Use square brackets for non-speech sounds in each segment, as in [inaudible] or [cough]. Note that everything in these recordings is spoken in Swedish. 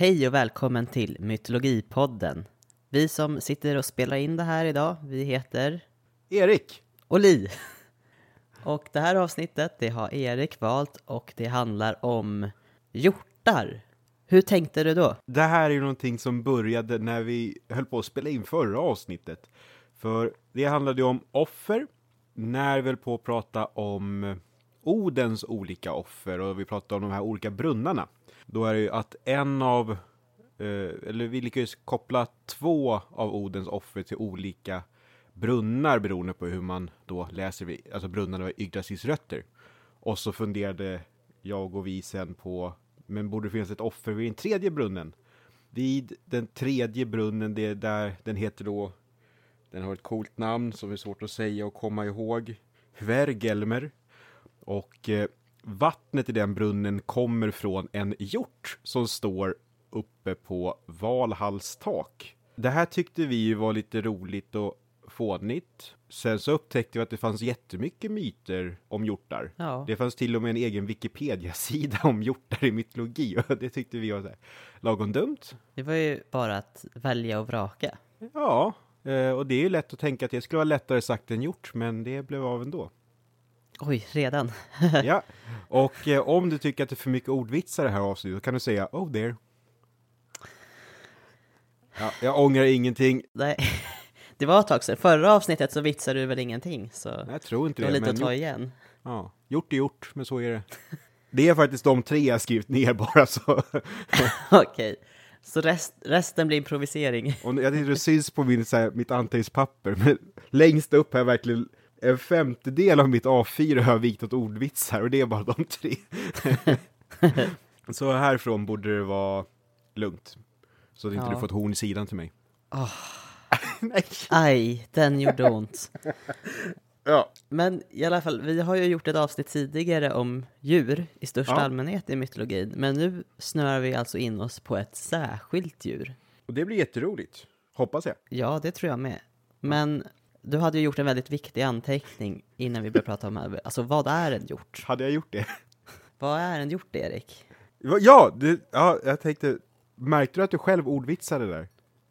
Hej och välkommen till Mytologipodden. Vi som sitter och spelar in det här idag, vi heter Erik! och Li. Och det här avsnittet, det har Erik valt och det handlar om hjortar. Hur tänkte du då? Det här är ju någonting som började när vi höll på att spela in förra avsnittet. För det handlade ju om offer, när vi höll på att prata om Odens olika offer och vi pratade om de här olika brunnarna. Då är det ju att en av, eh, eller vi lyckades koppla två av Odens offer till olika brunnar beroende på hur man då läser, vi- alltså brunnarna var Yggdrasils rötter. Och så funderade jag och vi sen på, men borde det finnas ett offer vid den tredje brunnen? Vid den tredje brunnen, det är där den heter då, den har ett coolt namn som är svårt att säga och komma ihåg. Hvergelmer. Och eh, vattnet i den brunnen kommer från en hjort som står uppe på Valhalls tak. Det här tyckte vi ju var lite roligt och fånigt. Sen så upptäckte vi att det fanns jättemycket myter om hjortar. Ja, Det fanns till och med en egen Wikipedia-sida om hjortar i mytologi [laughs] och det tyckte vi var så här, lagom dumt. det var ju bara att välja och vraka. Ja, eh, och det är ju lätt att tänka att det skulle vara lättare sagt än gjort, men det blev av ändå. Oj, redan? [laughs] Ja, och eh, om du tycker att det är för mycket ordvitsar i det här avsnittet, kan du säga oh there. Ja, jag ångrar ingenting. Nej, [laughs] det var ett tag sedan. Förra avsnittet så vitsade du väl ingenting, så Jag tror inte det var det, lite att ta gjort, igen. ja, gjort är gjort, men så är det. Det är faktiskt de tre jag skrivit ner bara så. [laughs] Okej, så rest, resten blir improvisering. Och jag tycker det syns på min, så här, mitt anteckningspapper, men längst upp har jag verkligen en femtedel av mitt A4 har jag vikt åt ordvitsar och det är bara de tre. [laughs] så härifrån borde det vara lugnt. Så att inte Ja. du får ett horn i sidan till mig. [laughs] Nej. Aj, den gjorde ont. Ja. Men i alla fall, vi har ju gjort ett avsnitt tidigare om djur i största Ja. allmänhet i mytologin. Men nu snöar vi alltså in oss på ett särskilt djur. Och det blir jätteroligt. Hoppas jag. Ja, det tror jag med. Men du hade ju gjort en väldigt viktig anteckning innan vi började prata om det. Alltså, vad är en hjort? Hade jag gjort det? Vad är en hjort, Erik? Ja, det, ja jag tänkte, märkte du att du själv ordvitsade där?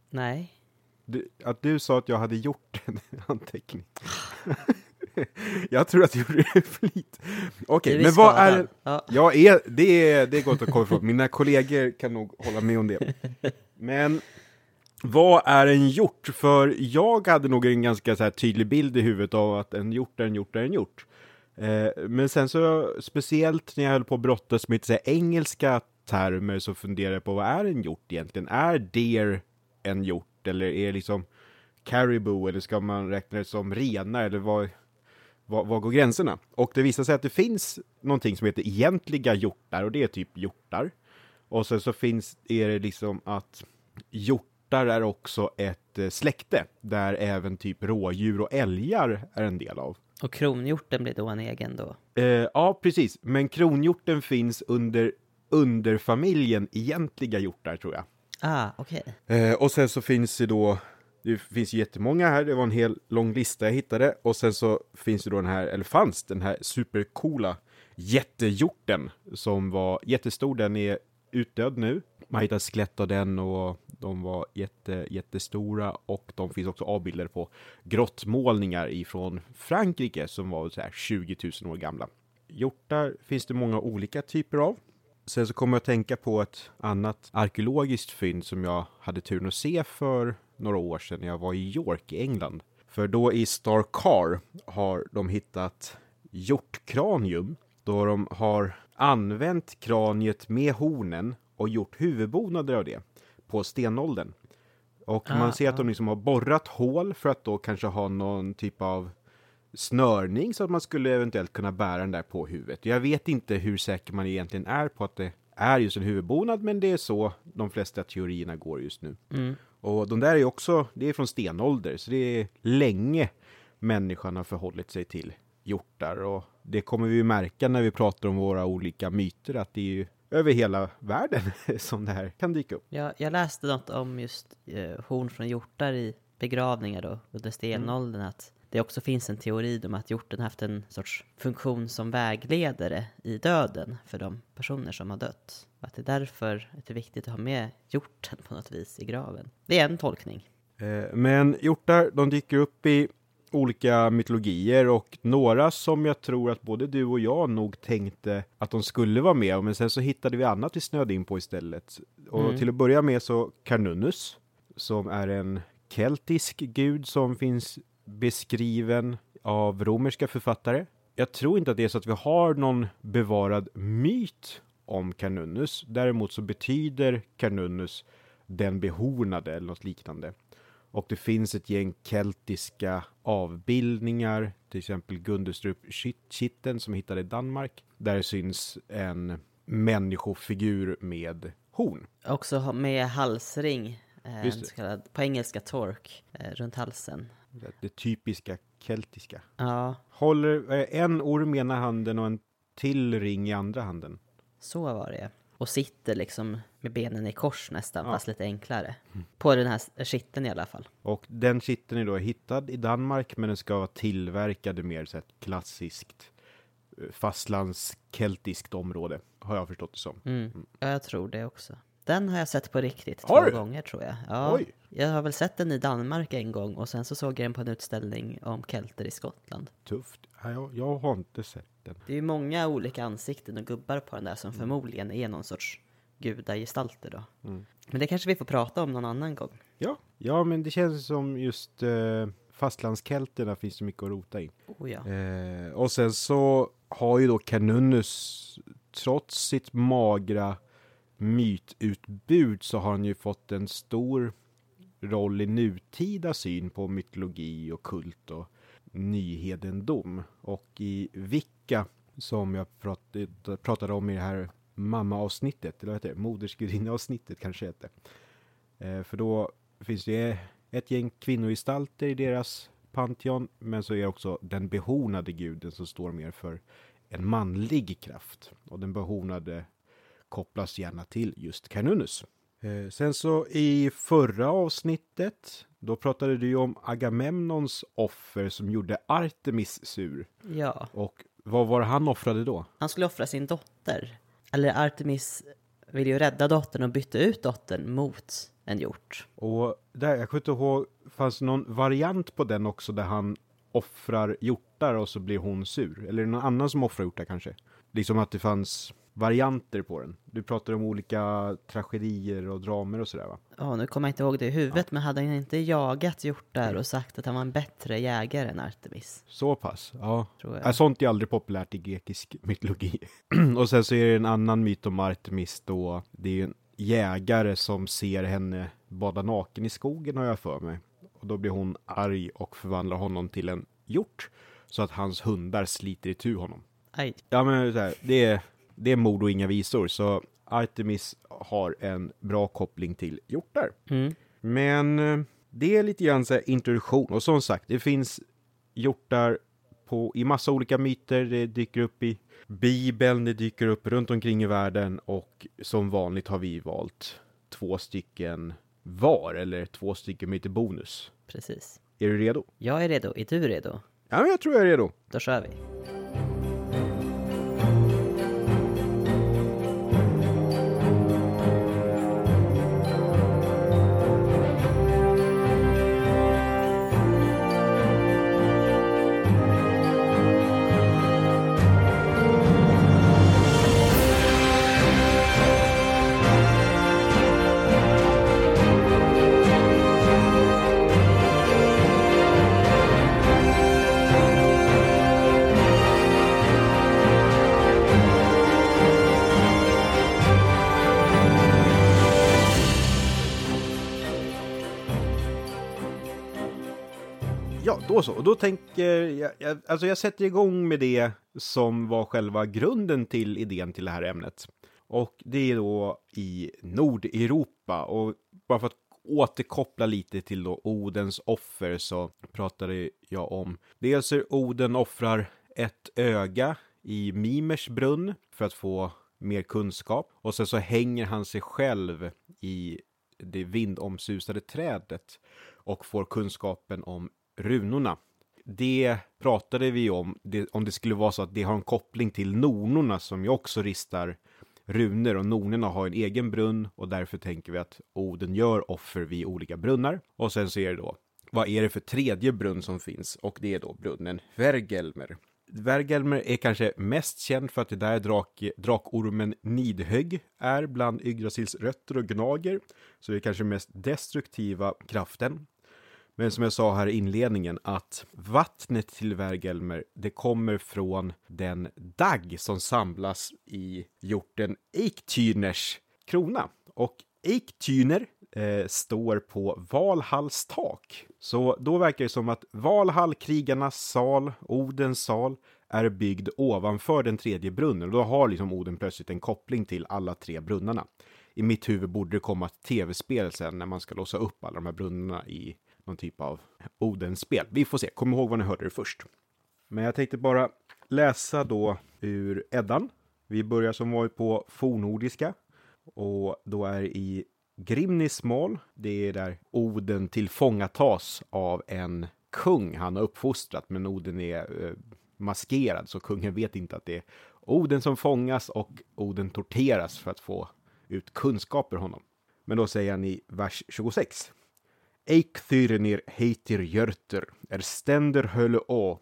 Nej. Du, att du sa att jag hade gjort en [laughs] anteckning. [laughs] jag tror att du gjorde det i flit. Okej, Du är men vad är... Ja. Ja, är, det, är, det är gott att komma ifrån. Mina kollegor kan nog hålla med om det. [laughs] Men vad är en hjort? För jag hade nog en ganska så här tydlig bild i huvudet av att en hjort är en hjort är en hjort. Eh, men sen så, speciellt när jag höll på att brottas med lite så engelska termer så funderade jag på vad är en hjort egentligen? Är deer en hjort eller är det liksom caribou eller ska man räkna det som renar eller vad, vad, vad går gränserna? Och det visar sig att det finns någonting som heter egentliga hjortar och det är typ hjortar. Och sen så finns, är det liksom att hjort hjortar är också ett eh, släkte där även typ rådjur och älgar är en del av. Och kronhjorten blir då en egen då? Eh, ja, precis. Men kronhjorten finns under underfamiljen egentliga hjortar tror jag. Ah, okej. Eh, och sen så finns det då, det finns jättemånga här, det var en hel lång lista jag hittade. Och sen så finns det då den här, eller fanns den här supercoola jättehjorten som var jättestor, den är utdöd nu. Man hittade skelett av den och de var jätte, jättestora och de finns också avbildade på grottmålningar ifrån Frankrike som var så här 20 000 år gamla. Hjortar finns det många olika typer av. Sen så kommer jag att tänka på ett annat arkeologiskt fynd som jag hade turen att se för några år sedan när jag var i York i England. För då i Star Car har de hittat hjortkranium då de har använt kraniet med hornen och gjort huvudbonader av det på stenåldern. Och Ah, man ser att ah. de liksom har borrat hål för att då kanske ha någon typ av snörning så att man skulle eventuellt kunna bära den där på huvudet. Jag vet inte hur säker man egentligen är på att det är just en huvudbonad, men det är så de flesta teorierna går just nu. Mm. Och de där är också, det är från stenålder, så det är länge människan har förhållit sig till hjortar. Och det kommer vi märka när vi pratar om våra olika myter, att det är ju över hela världen [laughs] som det här kan dyka upp. Jag, jag läste något om just eh, horn från hjortar i begravningar då, under stenåldern, att det också finns en teori om att hjorten haft en sorts funktion som vägledare i döden för de personer som har dött. Och att det är därför att det är viktigt att ha med hjorten på något vis i graven. Det är en tolkning. Eh, Men hjortar, de dyker upp i olika mytologier och några som jag tror att både du och jag nog tänkte att de skulle vara med, men sen så hittade vi annat vi snöade in på istället. Och Mm. till att börja med så Carnunus, som är en keltisk gud som finns beskriven av romerska författare. Jag tror inte att det är så att vi har någon bevarad myt om Carnunus. Däremot så betyder Carnunus den behornade eller något liknande. Och det finns ett gäng keltiska avbildningar, till exempel Gundestrup-kitteln som hittade i Danmark, där syns en människofigur med horn. Också med halsring, eh, så kallad, på engelska tork, eh, runt halsen. Det- Det typiska keltiska. Ja, Håller eh, en orm i ena handen och en till ring i andra handen. så var det. Och sitter liksom med benen i kors nästan, Ja. fast lite enklare. På den här kitteln i alla fall. Och den kitteln är då hittad i Danmark, men den ska vara tillverkad i mer så här klassiskt eh, fastlandskeltiskt område, har jag förstått det som. Mm. Ja, jag tror det också. Den har jag sett på riktigt Har två du? gånger tror jag. Ja, Oj. Jag har väl sett den i Danmark en gång och sen så såg jag den på en utställning om kelter i Skottland. Tufft. Ja, Jag, jag har inte sett den. Det är många olika ansikten och gubbar på den där som förmodligen är någon sorts gudagestalter då. Men det kanske vi får prata om någon annan gång. Ja, ja men det känns som just eh, fastlandskelterna finns det mycket att rota i. Oh ja. Eh, och sen så har ju då Canunus, trots sitt magra mytutbud, så har han ju fått en stor roll i nutida syn på mytologi och kult och nyhedendom. Och i Vicka, som jag pratade, om i det här mamma-avsnittet, eller vad heter det? Modersgudinna-avsnittet kanske det heter. Eh, för då finns det ett gäng kvinnogestalter i deras Pantheon, men så är det också den behornade guden som står mer för en manlig kraft. Och den behornade kopplas gärna till just Canunus. Eh, sen så i förra avsnittet, då pratade du ju om Agamemnons offer som gjorde Artemis sur. Ja, Och vad var det han offrade då? han skulle offra sin dotter. Eller Artemis ville ju rädda dottern och bytte ut dottern mot en hjort. Och där, jag kommer inte ihåg, fanns det någon variant på den också där han offrar hjortar och så blir hon sur? Eller är det någon annan som offrar hjortar kanske? Liksom att det fanns varianter på den. Du pratade om olika tragedier och dramer och sådär va? Ja, nu kommer jag inte ihåg det i huvudet, men hade han inte jagat hjortar och sagt att han var en bättre jägare än Artemis? Så pass? Ja. Tror jag. Ja, Sånt är aldrig populärt i grekisk [laughs] mytologi. [clears throat] och sen så är det en annan myt om Artemis då. Det är ju en jägare som ser henne bada naken i skogen har jag för mig. Och då blir hon arg och förvandlar honom till en hjort. Så att hans hundar sliter itu honom. Aj. Ja men så här, det är, det är mord och inga visor. Så Artemis har en bra koppling till hjortar. Mm. Men eh, det är lite grann så introduktion. Och som sagt, det finns hjortar på, i massa olika myter. Det dyker upp i Bibeln, det dyker upp runt omkring i världen. Och som vanligt har vi valt två stycken var, eller två stycken lite bonus. Precis. Är du redo? Jag är redo. Är du redo? Ja, men jag tror jag är redo. Då kör vi. Så. Och då tänker jag, jag, alltså jag sätter igång med det som var själva grunden till idén till det här ämnet. Och det är då i Nordeuropa. Och bara för att återkoppla lite till då Odens offer så pratade jag om dels hur Oden offrar ett öga i Mimers brunn för att få mer kunskap. Och sen så hänger han sig själv i det vindomsusade trädet och får kunskapen om runorna. det pratade vi om, det, om det skulle vara så att det har en koppling till nornorna som ju också ristar runor och nornorna har en egen brunn och därför tänker vi att oh, Oden gör offer vid olika brunnar. Och sen så är det då, vad är det för tredje brunn som finns? Och det är då brunnen Vergelmer. Vergelmer är kanske mest känd för att det där drak, drakormen Nidhögg är bland Yggdrasils rötter och gnager. Så det är kanske mest destruktiva kraften. Men som jag sa här i inledningen att vattnet till Vergelmer, det kommer från den dagg som samlas i hjorten Eiktyners krona. Och Eiktyner eh, står på Valhalls tak. Så då verkar det som att Valhall, krigarnas sal, Odens sal, är byggd ovanför den tredje brunnen. Och då har liksom Oden plötsligt en koppling till alla tre brunnarna. I mitt huvud borde det komma ett tv-spel sen när man ska låsa upp alla de här brunnarna i någon typ av Odenspel. Vi får se, kom ihåg vad ni hörde det först. Men jag tänkte bara läsa då ur Eddan. Vi börjar som var på fornordiska och då är i Grimnismål, det är där Oden tillfångatas av en kung han har uppfostrat, men Oden är eh, maskerad så kungen vet inte att det är Oden som fångas och Oden torteras för att få ut kunskaper honom. Men då säger han i vers 26. Eikthyrnir heitir jörter, er ständer hölle å,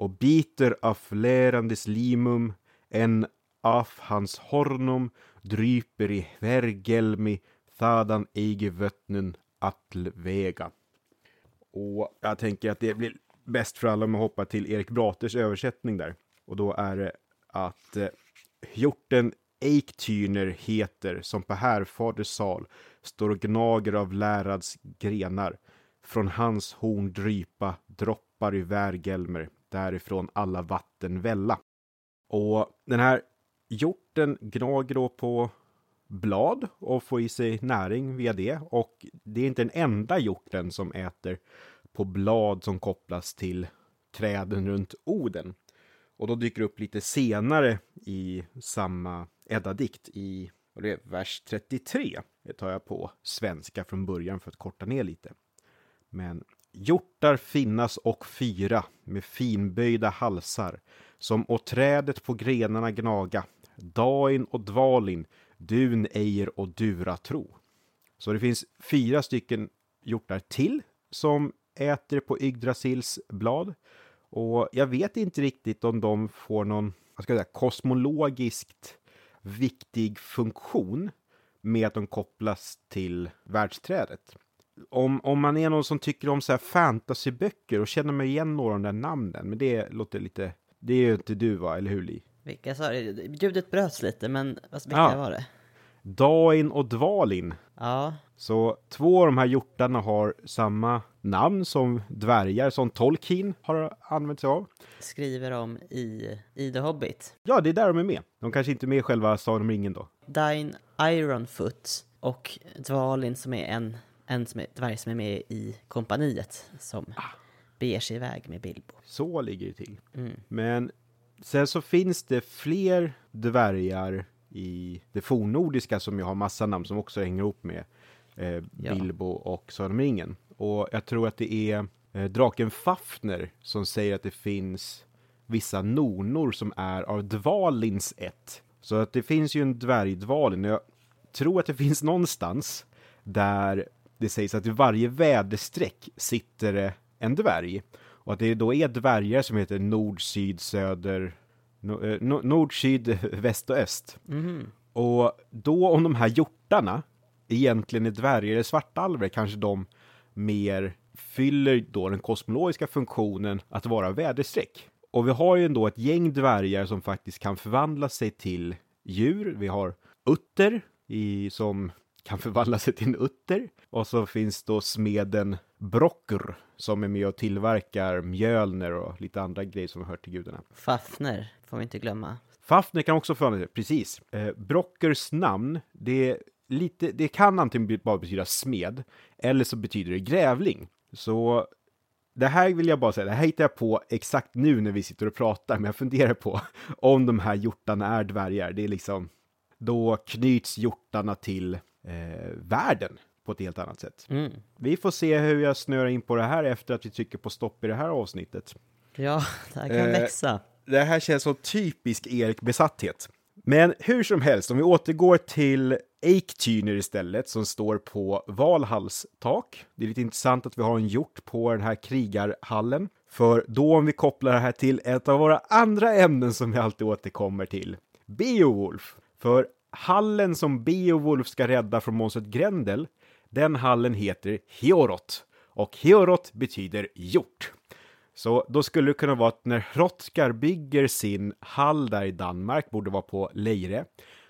och biter af lärandes limum, en af hans hornum dryper i vergelmi thadan eige vötnen atlvega. Och jag tänker att det blir bäst för alla om jag hoppar till Erik Braters översättning där. Och då är det att eh, hjorten Eiktyner heter, som på härfaders sal, står och gnager av lärads grenar. Från hans horn drypa droppar i värgelmer, därifrån alla vatten välla. Och den här hjorten gnager då på blad och får i sig näring via det. Och det är inte den enda hjorten som äter på blad som kopplas till träden runt Oden. Och då dyker det upp lite senare i samma Edda-dikt i och det är vers 33. Det tar jag på svenska från början för att korta ner lite. Men hjortar finnas och fyra med finböjda halsar som å trädet på grenarna gnaga Dain och Dvalin, Dun, Eir och Duratro. Så det finns fyra stycken hjortar till som äter på Yggdrasils blad. Och jag vet inte riktigt om de får någon vad ska jag säga, kosmologiskt viktig funktion med att de kopplas till världsträdet. Om, om man är någon som tycker om så här fantasyböcker och känner mig igen några av de där namnen, men det låter lite, det är ju inte du va, eller hur Li? Vilka sa det? Ljudet bröts lite, men alltså, vilka ja. var det? Dain och Dvalin. Ja. Så två av de här hjortarna har samma namn som dvärgar som Tolkien har använt sig av. Skriver om i, i The Hobbit. Ja, det är där de är med. De kanske inte är med i själva Sagan om ringen då. Dain Ironfoot och Dvalin som är en, en som är, dvärg som är med i kompaniet som ah. beger sig iväg med Bilbo. Så ligger det till. Mm. Men sen så finns det fler dvärgar i det fornnordiska som jag har massa namn som också hänger ihop med eh, Bilbo ja. och Sagan om ringen. Och jag tror att det är eh, draken Fafner som säger att det finns vissa nornor som är av Dvalins ett. Så att det finns ju en dvärgdvalin. Jag tror att det finns någonstans där det sägs att i varje väderstreck sitter en dvärg. Och att det då är dvärgar som heter nord, syd, söder, eh, nord, syd, [laughs] väst och öst. Mm. Och då om de här hjortarna egentligen är dvärgar eller svartalver, kanske de mer fyller då den kosmologiska funktionen att vara väderstreck. Och vi har ju ändå ett gäng dvärgar som faktiskt kan förvandla sig till djur. Vi har utter i, som kan [laughs] förvandla sig till en utter. Och så finns då smeden Brocker som är med och tillverkar mjölner och lite andra grejer som hör till gudarna. Fafner får vi inte glömma. Fafner kan också förvandla sig, precis. Eh, Brockers namn, det, lite, det kan antingen bara betyda smed eller så betyder det grävling. Så det här vill jag bara säga, det här hittar jag på exakt nu när vi sitter och pratar, men jag funderar på om de här hjortarna är dvärgar. Det är liksom, då knyts hjortarna till eh, världen på ett helt annat sätt. Mm. Vi får se hur jag snöar in på det här efter att vi trycker på stopp i det här avsnittet. Ja, det här kan Eh, växa. Det här känns som typisk Erik-besatthet. Men hur som helst, om vi återgår till Eiktyner istället, som står på Valhalls tak. Det är lite intressant att vi har en hjort på den här krigarhallen. För då om vi kopplar det här till ett av våra andra ämnen som vi alltid återkommer till, Beowulf. För hallen som Beowulf ska rädda från monstret Grendel, den hallen heter Hiorot. Och Hiorot betyder hjort. Så då skulle det kunna vara att när Hrothgar bygger sin hall där i Danmark, borde vara på Leire,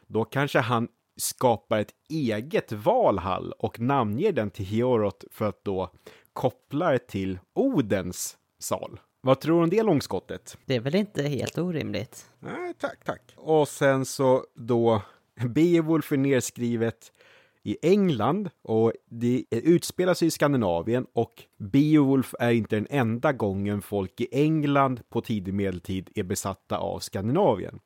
då kanske han skapar ett eget Valhall och namnger den till Hiorot för att då koppla det till Odens sal. Vad tror du om det långskottet? Det är väl inte helt orimligt? Nej, tack, tack. Och sen så då Beowulf är nedskrivet i England och det utspelar sig i Skandinavien och Beowulf är inte den enda gången folk i England på tidig medeltid är besatta av Skandinavien.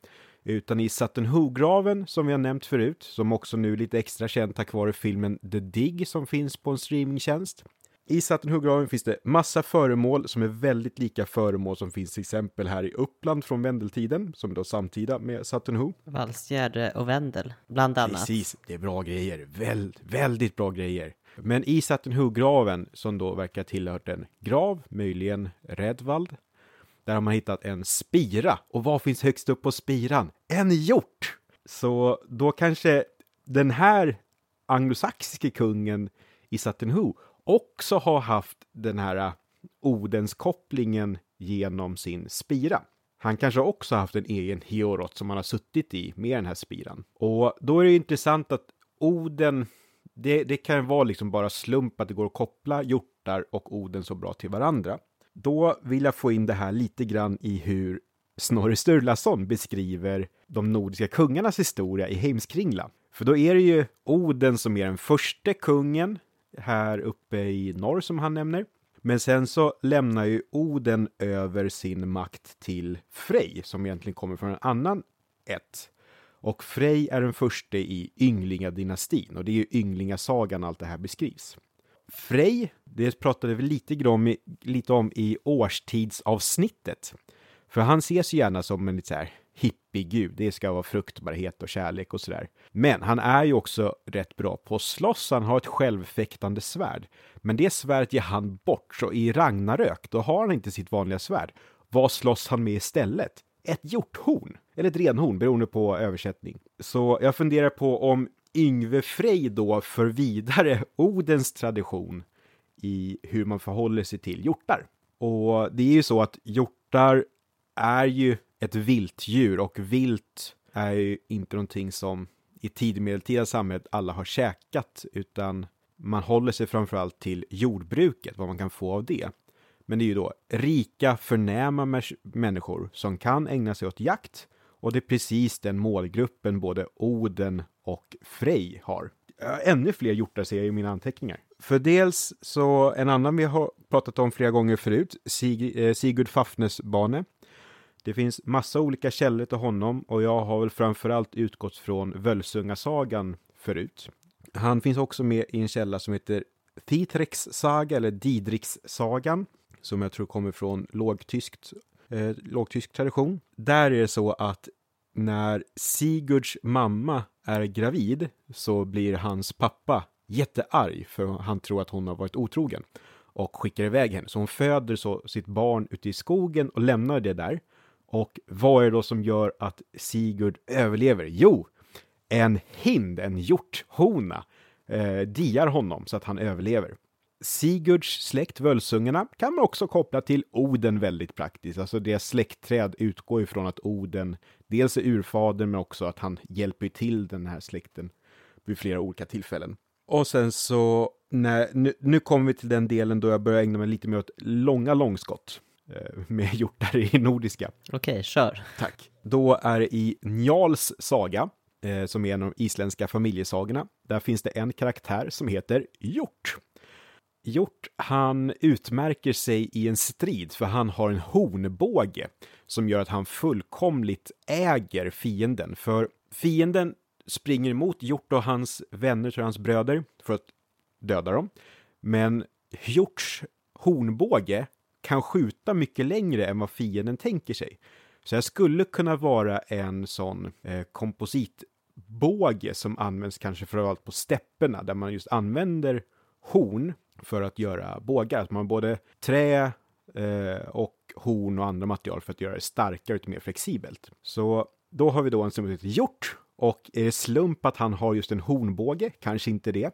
Utan i Sutton Hoo-graven, som vi har nämnt förut, som också nu är lite extra känd tack vare filmen The Dig som finns på en streamingtjänst. I Sutton Hoo-graven finns det massa föremål som är väldigt lika föremål som finns till exempel här i Uppland från Vendeltiden, som är då samtida med Sutton Hoo. Valsgärde och Vendel, bland annat. Precis, det är bra grejer. Väl, väldigt bra grejer. Men i Sutton Hoo-graven, som då verkar tillhört en grav, möjligen Redvald, där har man hittat en spira. Och vad finns högst upp på spiran? En hjort! Så då kanske den här anglosaxiske kungen i Sutton Hoo också har haft den här äh, Odenskopplingen genom sin spira. Han kanske också haft en egen Hiorot som han har suttit i med den här spiran. Och då är det intressant att Oden, det, det kan vara liksom bara slump att det går att koppla hjortar och Oden så bra till varandra. Då vill jag få in det här lite grann i hur Snorre Sturlason beskriver de nordiska kungarnas historia i Heimskringla. För då är det ju Oden som är den första kungen här uppe i norr som han nämner. Men sen så lämnar ju Oden över sin makt till Frej som egentligen kommer från en annan ett. Och Frej är den första i Ynglingadynastin och det är ju Ynglingasagan allt det här beskrivs. Frej, det pratade vi lite om lite om i årstidsavsnittet. För han ses ju gärna som en lite så här hippiegud. Det ska vara fruktbarhet och kärlek och sådär. Men han är ju också rätt bra på att slåss. Han har ett självfäktande svärd. Men det svärdet ger han bort, så i Ragnarök, då har han inte sitt vanliga svärd. Vad slåss han med istället? Ett hjorthorn, eller ett renhorn, beroende på översättning. Så jag funderar på om Yngve Frej då för vidare Odens tradition i hur man förhåller sig till hjortar. Och det är ju så att hjortar är ju ett viltdjur och vilt är ju inte någonting som i tidigmedeltida samhället alla har käkat utan man håller sig framförallt till jordbruket, vad man kan få av det. Men det är ju då rika, förnäma människor som kan ägna sig åt jakt och det är precis den målgruppen både Oden och Frej har. Ännu fler hjortar ser jag i mina anteckningar. För dels så en annan vi har pratat om flera gånger förut, Sig, eh, Sigurd Fafnesbane. Det finns massa olika källor till honom och jag har väl framförallt utgått från Völsungasagan förut. Han finns också med i en källa som heter Thitrex saga eller Didrikssagan som jag tror kommer från lågtyskt, eh, lågtysk tradition. Där är det så att när Sigurds mamma är gravid så blir hans pappa jättearg för han tror att hon har varit otrogen och skickar iväg henne. Så hon föder så sitt barn ute i skogen och lämnar det där. Och vad är det då som gör att Sigurd överlever? Jo, en hind, en hjorthona, eh, diar honom så att han överlever. Sigurds släkt, Völsungarna, kan man också koppla till Oden väldigt praktiskt. Alltså deras släktträd utgår ifrån att Oden dels är urfadern men också att han hjälper till den här släkten vid flera olika tillfällen. Och sen så, när, nu, nu kommer vi till den delen då jag börjar ägna mig lite mer åt långa långskott eh, med hjortar i nordiska. Okej, kör. Tack. Då är det i Njals saga, eh, som är en av de isländska familjesagorna. Där finns det en karaktär som heter Hjort. Hjort, han utmärker sig i en strid för han har en hornbåge som gör att han fullkomligt äger fienden. För fienden springer emot Hjort och hans vänner, och hans bröder, för att döda dem. Men hjorts hornbåge kan skjuta mycket längre än vad fienden tänker sig. Så det skulle kunna vara en sån eh, kompositbåge som används kanske framförallt på stepperna där man just använder horn för att göra bågar. Att man har både trä eh, och horn och andra material för att göra det starkare och mer flexibelt. Så då har vi då en som heter hjort och är det slump att han har just en hornbåge? Kanske inte det.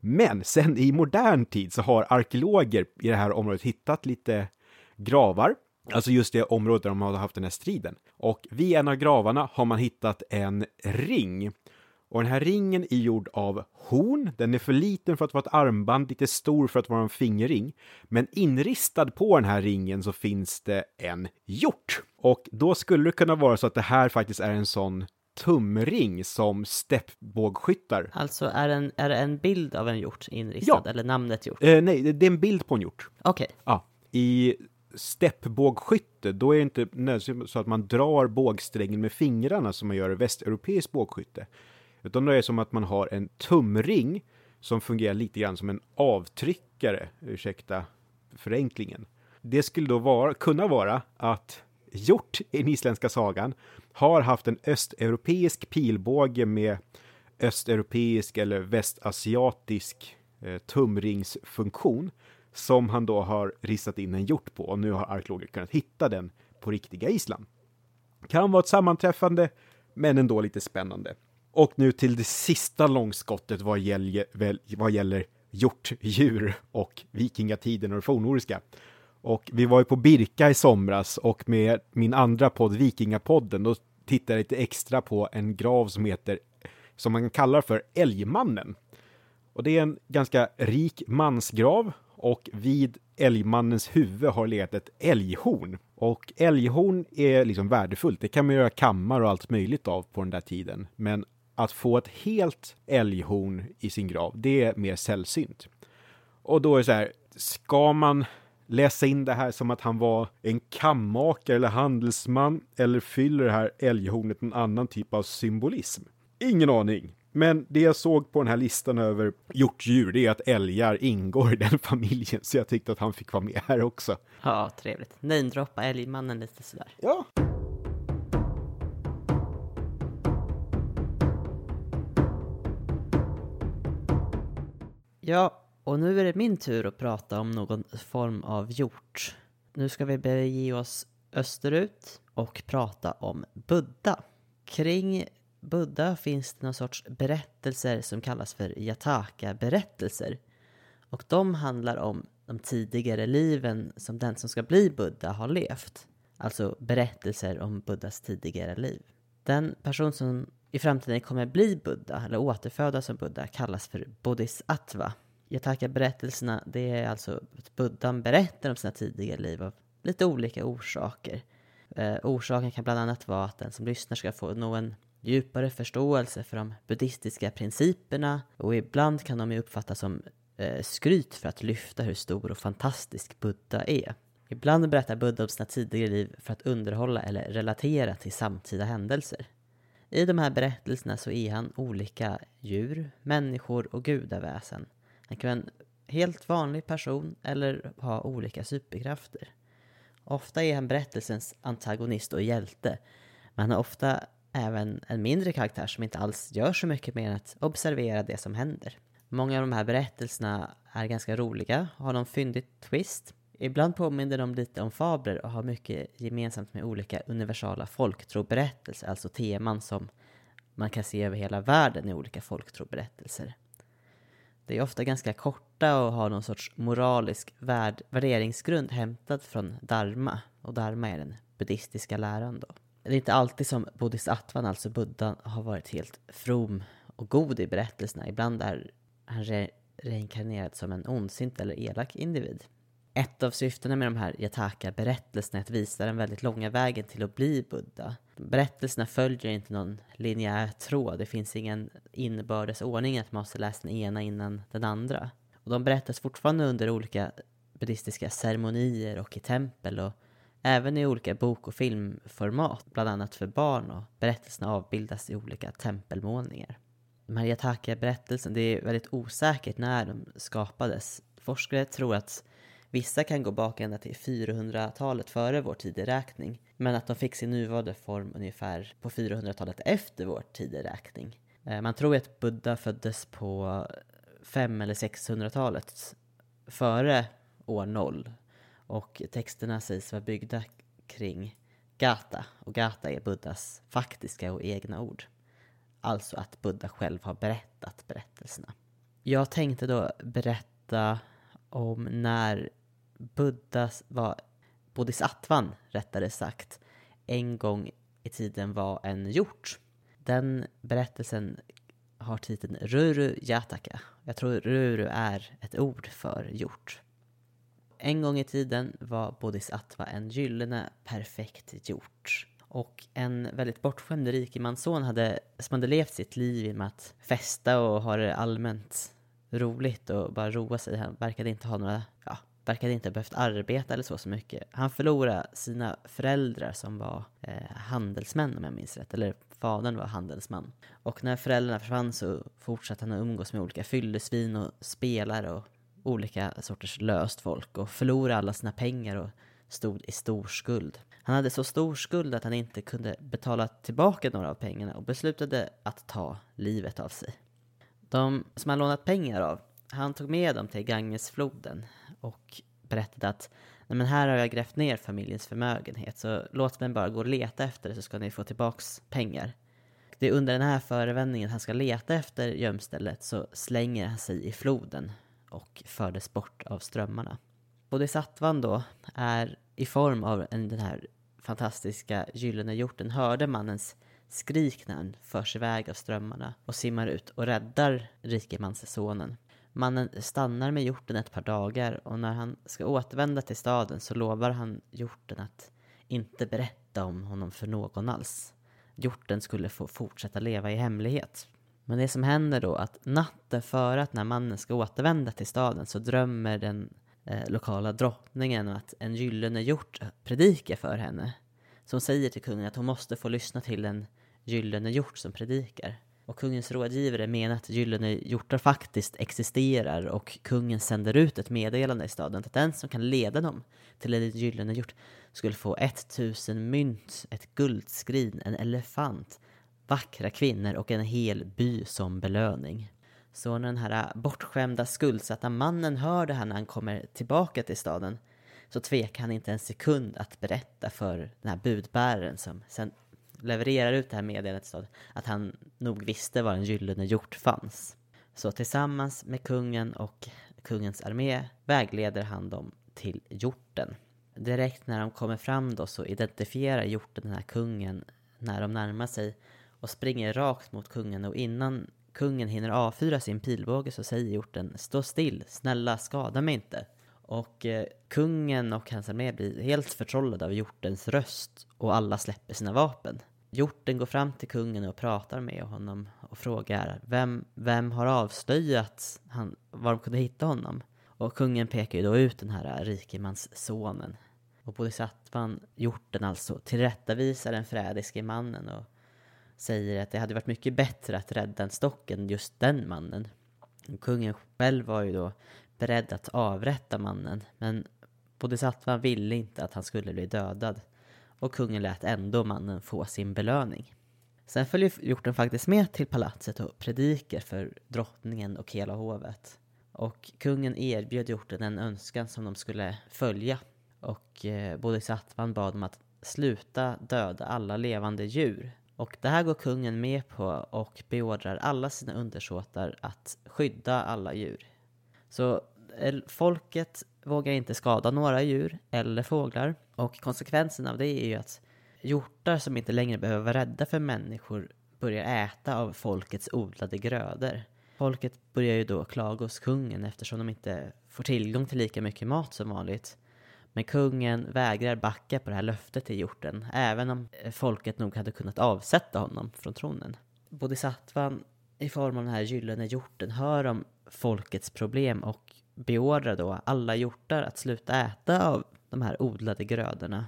Men sen i modern tid så har arkeologer i det här området hittat lite gravar, alltså just det området där de har haft den här striden. Och vid en av gravarna har man hittat en ring. Och den här ringen är gjord av horn, den är för liten för att vara ett armband, lite stor för att vara en fingerring. Men inristad på den här ringen så finns det en hjort. Och då skulle det kunna vara så att det här faktiskt är en sån tumring som steppbågskyttar. Alltså är, en, är det en bild av en hjort inristad, Ja. eller namnet hjort? Eh, nej, det- är en bild på en hjort. Okej, Ja, i steppbågskytte, då är det inte nödvändigtvis så att man drar bågsträngen med fingrarna som man gör i västeuropeiskt bågskytte. Utan det är som att man har en tumring som fungerar lite grann som en avtryckare, ursäkta förenklingen. Det skulle då vara, kunna vara att hjort i den isländska sagan har haft en östeuropeisk pilbåge med östeuropeisk eller västasiatisk eh, tumringsfunktion som han då har ristat in en hjort på och nu har arkeologer kunnat hitta den på riktiga Island. Kan vara ett sammanträffande, men ändå lite spännande. Och nu till det sista långskottet vad gäller, vad gäller hjortdjur och vikingatiden och det fornnordiska. Och vi var ju på Birka i somras och med min andra podd Vikingapodden då tittade jag lite extra på en grav som heter, som man kallar för Älgmannen. Och det är en ganska rik mansgrav och vid älgmannens huvud har legat ett älghorn. Och älghorn är liksom värdefullt. Det kan man göra kammar och allt möjligt av på den där tiden. Men att få ett helt älghorn i sin grav, det är mer sällsynt. Och då är det så här, ska man läsa in det här som att han var en kammakare eller handelsman eller fyller det här älghornet en annan typ av symbolism? Ingen aning. Men det jag såg på den här listan över hjortdjur, det är att älgar ingår i den [laughs] familjen, så jag tyckte att han fick vara med här också. ja trevligt. Namedroppa älgmannen lite sådär. Ja. Ja, och nu är det min tur att prata om någon form av hjort. Nu ska vi bege oss österut och prata om Buddha. Kring Buddha finns det någon sorts berättelser som kallas för Jataka-berättelser. Och de handlar om de tidigare liven som den som ska bli Buddha har levt. Alltså berättelser om Buddhas tidigare liv. Den person som i framtiden kommer bli Buddha, eller återfödas som Buddha, kallas för Bodhisattva. Yataka-berättelserna det är alltså att Buddhan berättar om sina tidigare liv av lite olika orsaker. Eh, orsaken kan bland annat vara att den som lyssnar ska få nå en djupare förståelse för de buddhistiska principerna och ibland kan de ju uppfattas som eh, skryt för att lyfta hur stor och fantastisk Buddha är. Ibland berättar Buddha om sina tidigare liv för att underhålla eller relatera till samtida händelser. I de här berättelserna så är han olika djur, människor och gudaväsen. Han kan vara en helt vanlig person eller ha olika superkrafter. Ofta är han berättelsens antagonist och hjälte, men han har ofta även en mindre karaktär som inte alls gör så mycket mer än att observera det som händer. Många av de här berättelserna är ganska roliga, och har någon fyndig twist. Ibland påminner de lite om fabler och har mycket gemensamt med olika universala folktroberättelser, alltså teman som man kan se över hela världen i olika folktroberättelser. Det är ofta ganska korta och har någon sorts moralisk värd, värderingsgrund hämtad från dharma. Och dharma är den buddhistiska läran då. Det är inte alltid som bodhisattvan, alltså buddhan, har varit helt from och god i berättelserna. Ibland är han re- reinkarnerad som en ondsint eller elak individ. Ett av syftena med de här Jataka-berättelserna är att visa den väldigt långa vägen till att bli Buddha. Berättelserna följer inte någon linjär tråd, det finns ingen inbördes ordning att man måste läsa den ena innan den andra. Och de berättas fortfarande under olika buddhistiska ceremonier och i tempel och även i olika bok och filmformat, bland annat för barn och berättelserna avbildas i olika tempelmålningar. De här Yataka-berättelsen, det är väldigt osäkert när de skapades. Forskare tror att vissa kan gå bak ända till 400-talet före vår tideräkning, men att de fick sin nuvarande form ungefär på 400-talet efter vår tideräkning. Eh, man tror att Buddha föddes på 500 eller 600-talet före år 0 och texterna sägs vara byggda kring Gata och Gata är Buddhas faktiska och egna ord. Alltså att Buddha själv har berättat berättelserna. Jag tänkte då berätta om när Buddha var, Bodhisattvan rättare sagt, en gång i tiden var en hjort. Den berättelsen har titeln Ruru Jataka. Jag tror Ruru är ett ord för hjort. En gång i tiden var Bodhisattva en gyllene perfekt hjort. Och en väldigt bortskämd rikemansson hade, som hade levt sitt liv med att festa och ha det allmänt roligt och bara roa sig. Han verkade inte ha några, ja, verkade inte ha behövt arbeta eller så så mycket. Han förlorade sina föräldrar som var eh, handelsmän om jag minns rätt, eller fadern var handelsman. Och när föräldrarna försvann så fortsatte han att umgås med olika fyllesvin och spelare och olika sorters löst folk och förlorade alla sina pengar och stod i stor skuld. Han hade så stor skuld att han inte kunde betala tillbaka några av pengarna och beslutade att ta livet av sig. De som han lånat pengar av, han tog med dem till Gangesfloden och berättade att Nej, men här har jag grävt ner familjens förmögenhet så låt mig bara gå och leta efter det så ska ni få tillbaks pengar. Det är under den här förevändningen han ska leta efter gömstället så slänger han sig i floden och fördes bort av strömmarna. Bodhisattvan då är i form av en, den här fantastiska gyllene hjorten hörde mannens skrik när han förs iväg av strömmarna och simmar ut och räddar rikemanssonen. Mannen stannar med hjorten ett par dagar och när han ska återvända till staden så lovar han hjorten att inte berätta om honom för någon alls. Hjorten skulle få fortsätta leva i hemlighet. Men det som händer då att natten före att när mannen ska återvända till staden så drömmer den eh, lokala drottningen att en gyllene hjort predikar för henne. Som säger till kungen att hon måste få lyssna till en gyllene hjort som predikar. Och kungens rådgivare menar att gyllene hjortar faktiskt existerar och kungen sänder ut ett meddelande i staden att den som kan leda dem till en gyllene hjort skulle få 1000 mynt, ett guldskrin, en elefant, vackra kvinnor och en hel by som belöning. Så när den här bortskämda skuldsatta mannen hör det här när han kommer tillbaka till staden så tvekar han inte en sekund att berätta för den här budbäraren som sen levererar ut det här meddelandet att han nog visste var en gyllene hjort fanns. Så tillsammans med kungen och kungens armé vägleder han dem till hjorten. Direkt när de kommer fram då så identifierar hjorten den här kungen när de närmar sig och springer rakt mot kungen och innan kungen hinner avfyra sin pilbåge så säger hjorten Stå still, snälla skada mig inte. Och eh, kungen och hans armé blir helt förtrollade av hjortens röst och alla släpper sina vapen. Hjorten går fram till kungen och pratar med honom och frågar vem, vem har avslöjat han, var de kunde hitta honom? Och kungen pekar ju då ut den här rikemanssonen. Och bodhisattvan, hjorten alltså, tillrättavisar den förrädiske mannen och säger att det hade varit mycket bättre att rädda en stock än just den mannen. Och kungen själv var ju då beredd att avrätta mannen, men bodhisattvan ville inte att han skulle bli dödad och kungen lät ändå mannen få sin belöning. Sen följer hjorten faktiskt med till palatset och predikar för drottningen och hela hovet. Och kungen erbjöd hjorten en önskan som de skulle följa. Och eh, Bodhisattvan bad dem att sluta döda alla levande djur och det här går kungen med på och beordrar alla sina undersåtar att skydda alla djur. Så eh, folket vågar inte skada några djur eller fåglar och konsekvensen av det är ju att hjortar som inte längre behöver vara rädda för människor börjar äta av folkets odlade grödor. Folket börjar ju då klaga hos kungen eftersom de inte får tillgång till lika mycket mat som vanligt. Men kungen vägrar backa på det här löftet till hjorten, även om eh, folket nog hade kunnat avsätta honom från tronen. Bodhisattvan i form av den här gyllene hjorten hör om folkets problem och beordrar då alla hjortar att sluta äta av de här odlade grödorna.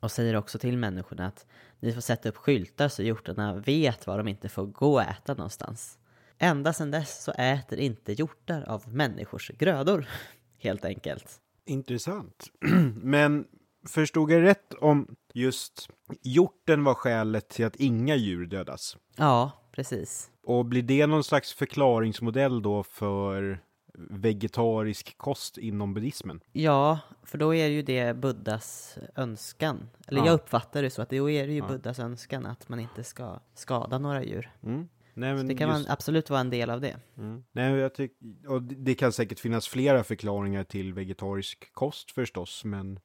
Och säger också till människorna att ni får sätta upp skyltar så hjortarna vet var de inte får gå och äta någonstans. ända sedan dess så äter inte hjortar av människors grödor, [laughs] helt enkelt. Intressant. [clears throat] Men förstod jag rätt om just hjorten var skälet till att inga djur dödas? Ja, precis. Och blir det någon slags förklaringsmodell då för vegetarisk kost inom buddhismen? Ja, för då är ju det Buddhas önskan. Eller Ja. jag uppfattar det så att då är det ju Ja. Buddhas önskan att man inte ska skada några djur. Mm. Nej, men Det kan just- man absolut vara en del av det. Mm. Nej, jag tyck, och det- det kan säkert finnas flera förklaringar till vegetarisk kost förstås, men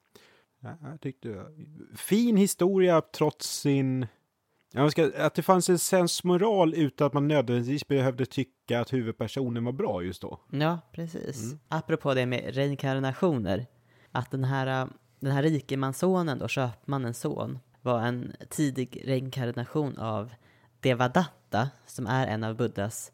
ja, jag tyckte fin historia trots sin Ja, ska, att det fanns en sensmoral utan att man nödvändigtvis behövde tycka att huvudpersonen var bra just då. Ja, precis. Mm. Apropå det med reinkarnationer. Att den här, äh, den här rikemanssonen då, köpmannens son, var en tidig reinkarnation av Devadatta, som är en av Buddhas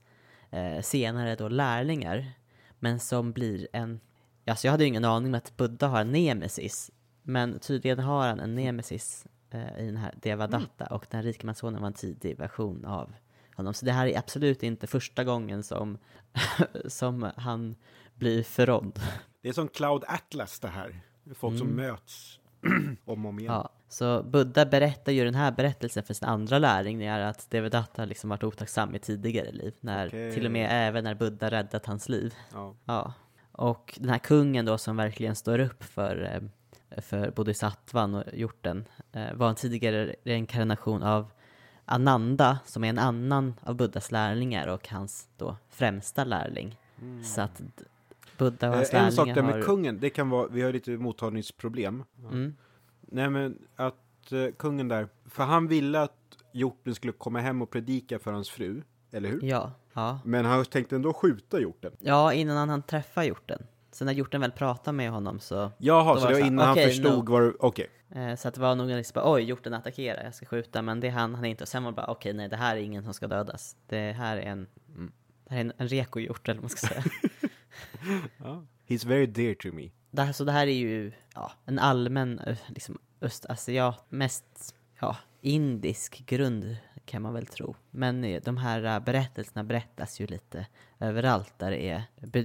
eh, senare då lärlingar. Men som blir en, alltså jag hade ju ingen aning om att Buddha har en nemesis. Men tydligen har han en nemesis i den här Devadatta och den här rikemanssonen var en tidig version av honom. Så det här är absolut inte första gången som, [laughs] som han blir förrådd. Det är som Cloud Atlas det här. Folk som möts [clears throat] om och om igen. Ja, så Buddha berättar ju den här berättelsen för sin andra lärling, det är att Devadatta liksom varit otacksam i tidigare liv, när, Okej. till och med även när Buddha räddat hans liv. Ja. Ja, och den här kungen då som verkligen står upp för, eh, för bodhisattvan och hjorten eh, var en tidigare reinkarnation av Ananda som är en annan av Buddhas lärlingar och hans då främsta lärling. Så att Buddha och hans Eh, En sak där med har... kungen, det kan vara, vi har lite mottagningsproblem. Mm, Nej men att eh, kungen där, för han ville att hjorten skulle komma hem och predika för hans fru, eller hur? ja, ja. Men han tänkte ändå skjuta hjorten. Ja, innan han hann träffa hjorten. Sen när hjorten väl pratade med honom så... Jaha, så var det var så innan han förstod vad det- okej. Eh, så att det var nog liksom bara, oj, hjorten attackerar, jag ska skjuta. Men det han, han är inte. Och sen var det bara, okej, nej, det här är ingen som ska dödas. Det här är en, det här är en, en rekohjort, eller vad man ska säga. [laughs] He's very dear to me. det här, så det här är ju ja, en allmän, liksom, östasiat, mest, ja, indisk grund kan man väl tro. Men eh, de här eh, berättelserna berättas ju lite överallt där det är,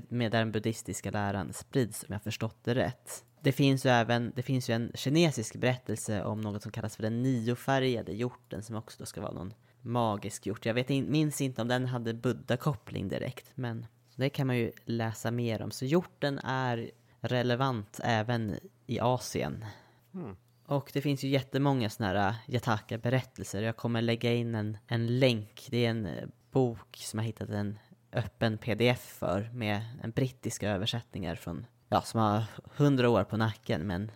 med där den buddhistiska läran sprids, om jag förstått det rätt. Det finns ju även, det finns ju en kinesisk berättelse om något som kallas för den niofärgade hjorten som också då ska vara någon magisk hjort. Jag vet, minns inte om den hade buddha-koppling direkt, men det kan man ju läsa mer om. Så hjorten är relevant även i Asien. Hmm. Och det finns ju jättemånga sådana här äh, jataka-berättelser. Jag kommer lägga in en, en länk. Det är en äh, bok som jag hittat en öppen pdf för med en brittiska översättningar från, ja, som har hundra år på nacken, men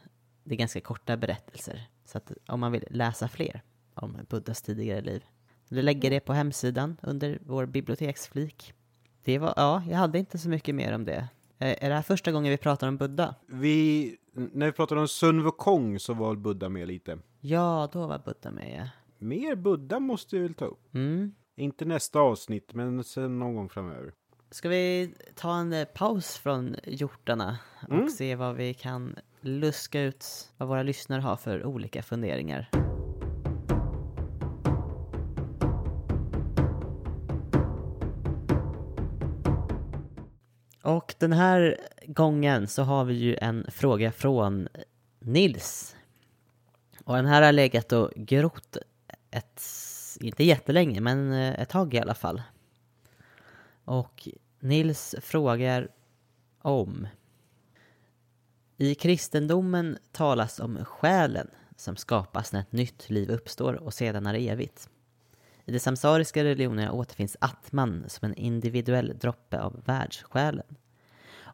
det är ganska korta berättelser. Så att äh, om man vill läsa fler om Buddhas tidigare liv, du lägger det på hemsidan under vår biblioteksflik. Det var, ja, jag hade inte så mycket mer om det. Eh, Är det här första gången vi pratar om Buddha? Vi, när vi pratade om Sun Wukong så var Buddha med lite. Ja, då var Buddha med ja. Mer Buddha måste vi väl ta upp. Mm. Inte nästa avsnitt, men sen någon gång framöver. Ska vi ta en eh, paus från hjortarna och Mm. se vad vi kan luska ut vad våra lyssnare har för olika funderingar? Och den här gången så har vi ju en fråga från Nils. Och den här har legat och grott ett, inte jättelänge, men eh, ett tag i alla fall. Och Nils frågar om I kristendomen talas om själen som skapas när ett nytt liv uppstår och sedan är evigt. I de samsariska religionerna återfinns atman som en individuell droppe av världssjälen.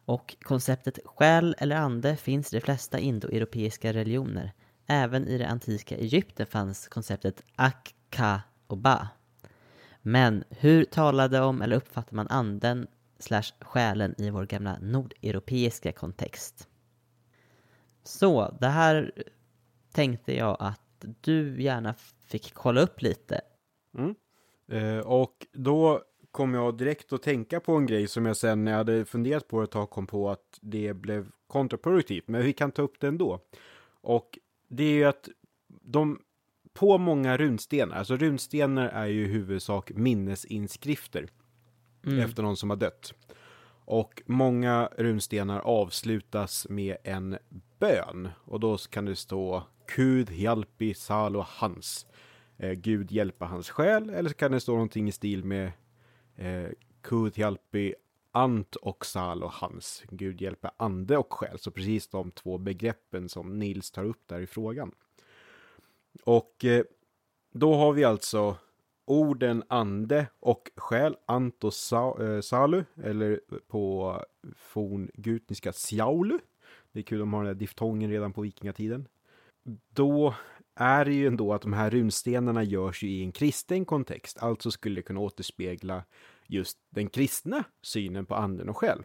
Och konceptet själ eller ande finns i de flesta indoeuropeiska religioner. Även i det antika Egypten fanns konceptet akka och ba. Men hur talade om eller uppfattar man anden slash själen i vår gamla nordeuropeiska kontext? Så, det här tänkte jag att du gärna fick kolla upp lite. Mm. Eh, och då kom jag direkt att tänka på en grej som jag sen när jag hade funderat på ett tag kom på att det blev kontraproduktivt. Men vi kan ta upp det ändå. Och det är ju att de på många runstenar, alltså runstenar är ju i huvudsak minnesinskrifter. efter någon som har dött. Och många runstenar avslutas med en bön. Och då kan det stå Gud hjälpi Salo hans. Eh, Gud hjälpa hans själ. Eller så kan det stå någonting i stil med eh, Gud ant och Salo hans. Gud hjälper ande och själ. Så precis de två begreppen som Nils tar upp där i frågan. Och eh, då har vi alltså orden ande och själ, ant och sa, eh, salu, eller på forngutniska sjaulu. Det är kul, de har den där diftongen redan på vikingatiden. Då är det ju ändå att de här runstenarna görs ju i en kristen kontext, alltså skulle kunna återspegla just den kristna synen på anden och själ.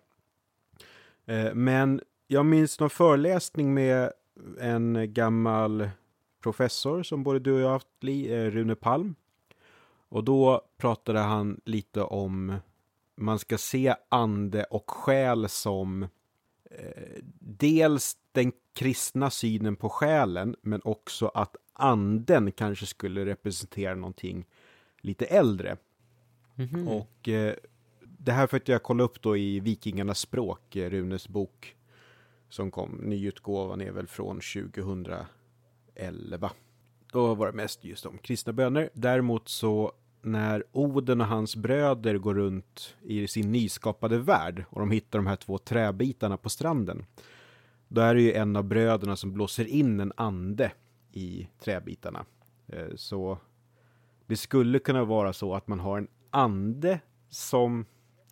Eh, men jag minns någon föreläsning med en gammal professor som både du och jag haft, eh, Rune Palm. Och då pratade han lite om man ska se ande och själ som eh, dels den kristna synen på själen, men också att anden kanske skulle representera någonting lite äldre. Mm -hmm. Och eh, det här för jag kolla upp då i Vikingarnas språk, eh, Runes bok som kom, nyutgåvan är väl från 2011. Då var det mest just om kristna böner. Däremot så när Oden och hans bröder går runt i sin nyskapade värld och de hittar de här två träbitarna på stranden. Då är det ju en av bröderna som blåser in en ande i träbitarna. Eh, så det skulle kunna vara så att man har en ande som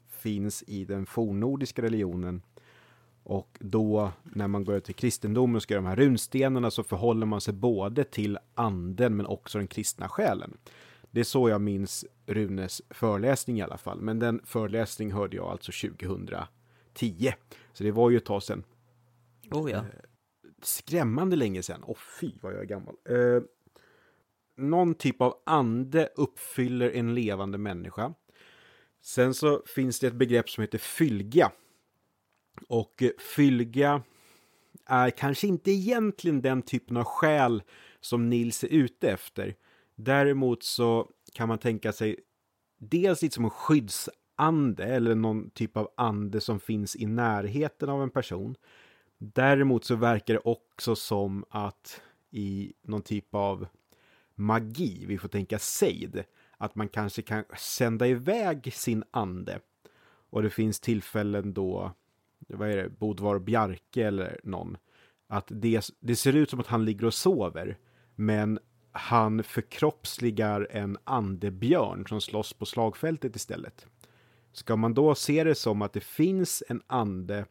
finns i den fornnordiska religionen och då när man går över till kristendomen och ska göra de här runstenarna så förhåller man sig både till anden men också den kristna själen. Det är så jag minns Runes föreläsning i alla fall. Men den föreläsning hörde jag alltså 2010. Så det var ju ett tag sedan. Oh ja. Eh, skrämmande länge sedan. Åh oh, fy vad jag är gammal. Eh, någon typ av ande uppfyller en levande människa. Sen så finns det ett begrepp som heter fylga. Och eh, fylga är kanske inte egentligen den typen av själ som Nils är ute efter. Däremot så kan man tänka sig dels lite som en skyddsande eller någon typ av ande som finns i närheten av en person. Däremot så verkar det också som att i någon typ av magi, vi får tänka sejd, att man kanske kan sända iväg sin ande. Och det finns tillfällen då, vad är det, Bodvar Bjarke eller någon, att det, det ser ut som att han ligger och sover, men han förkroppsligar en andebjörn som slåss på slagfältet istället. Ska man då se det som att det finns en ande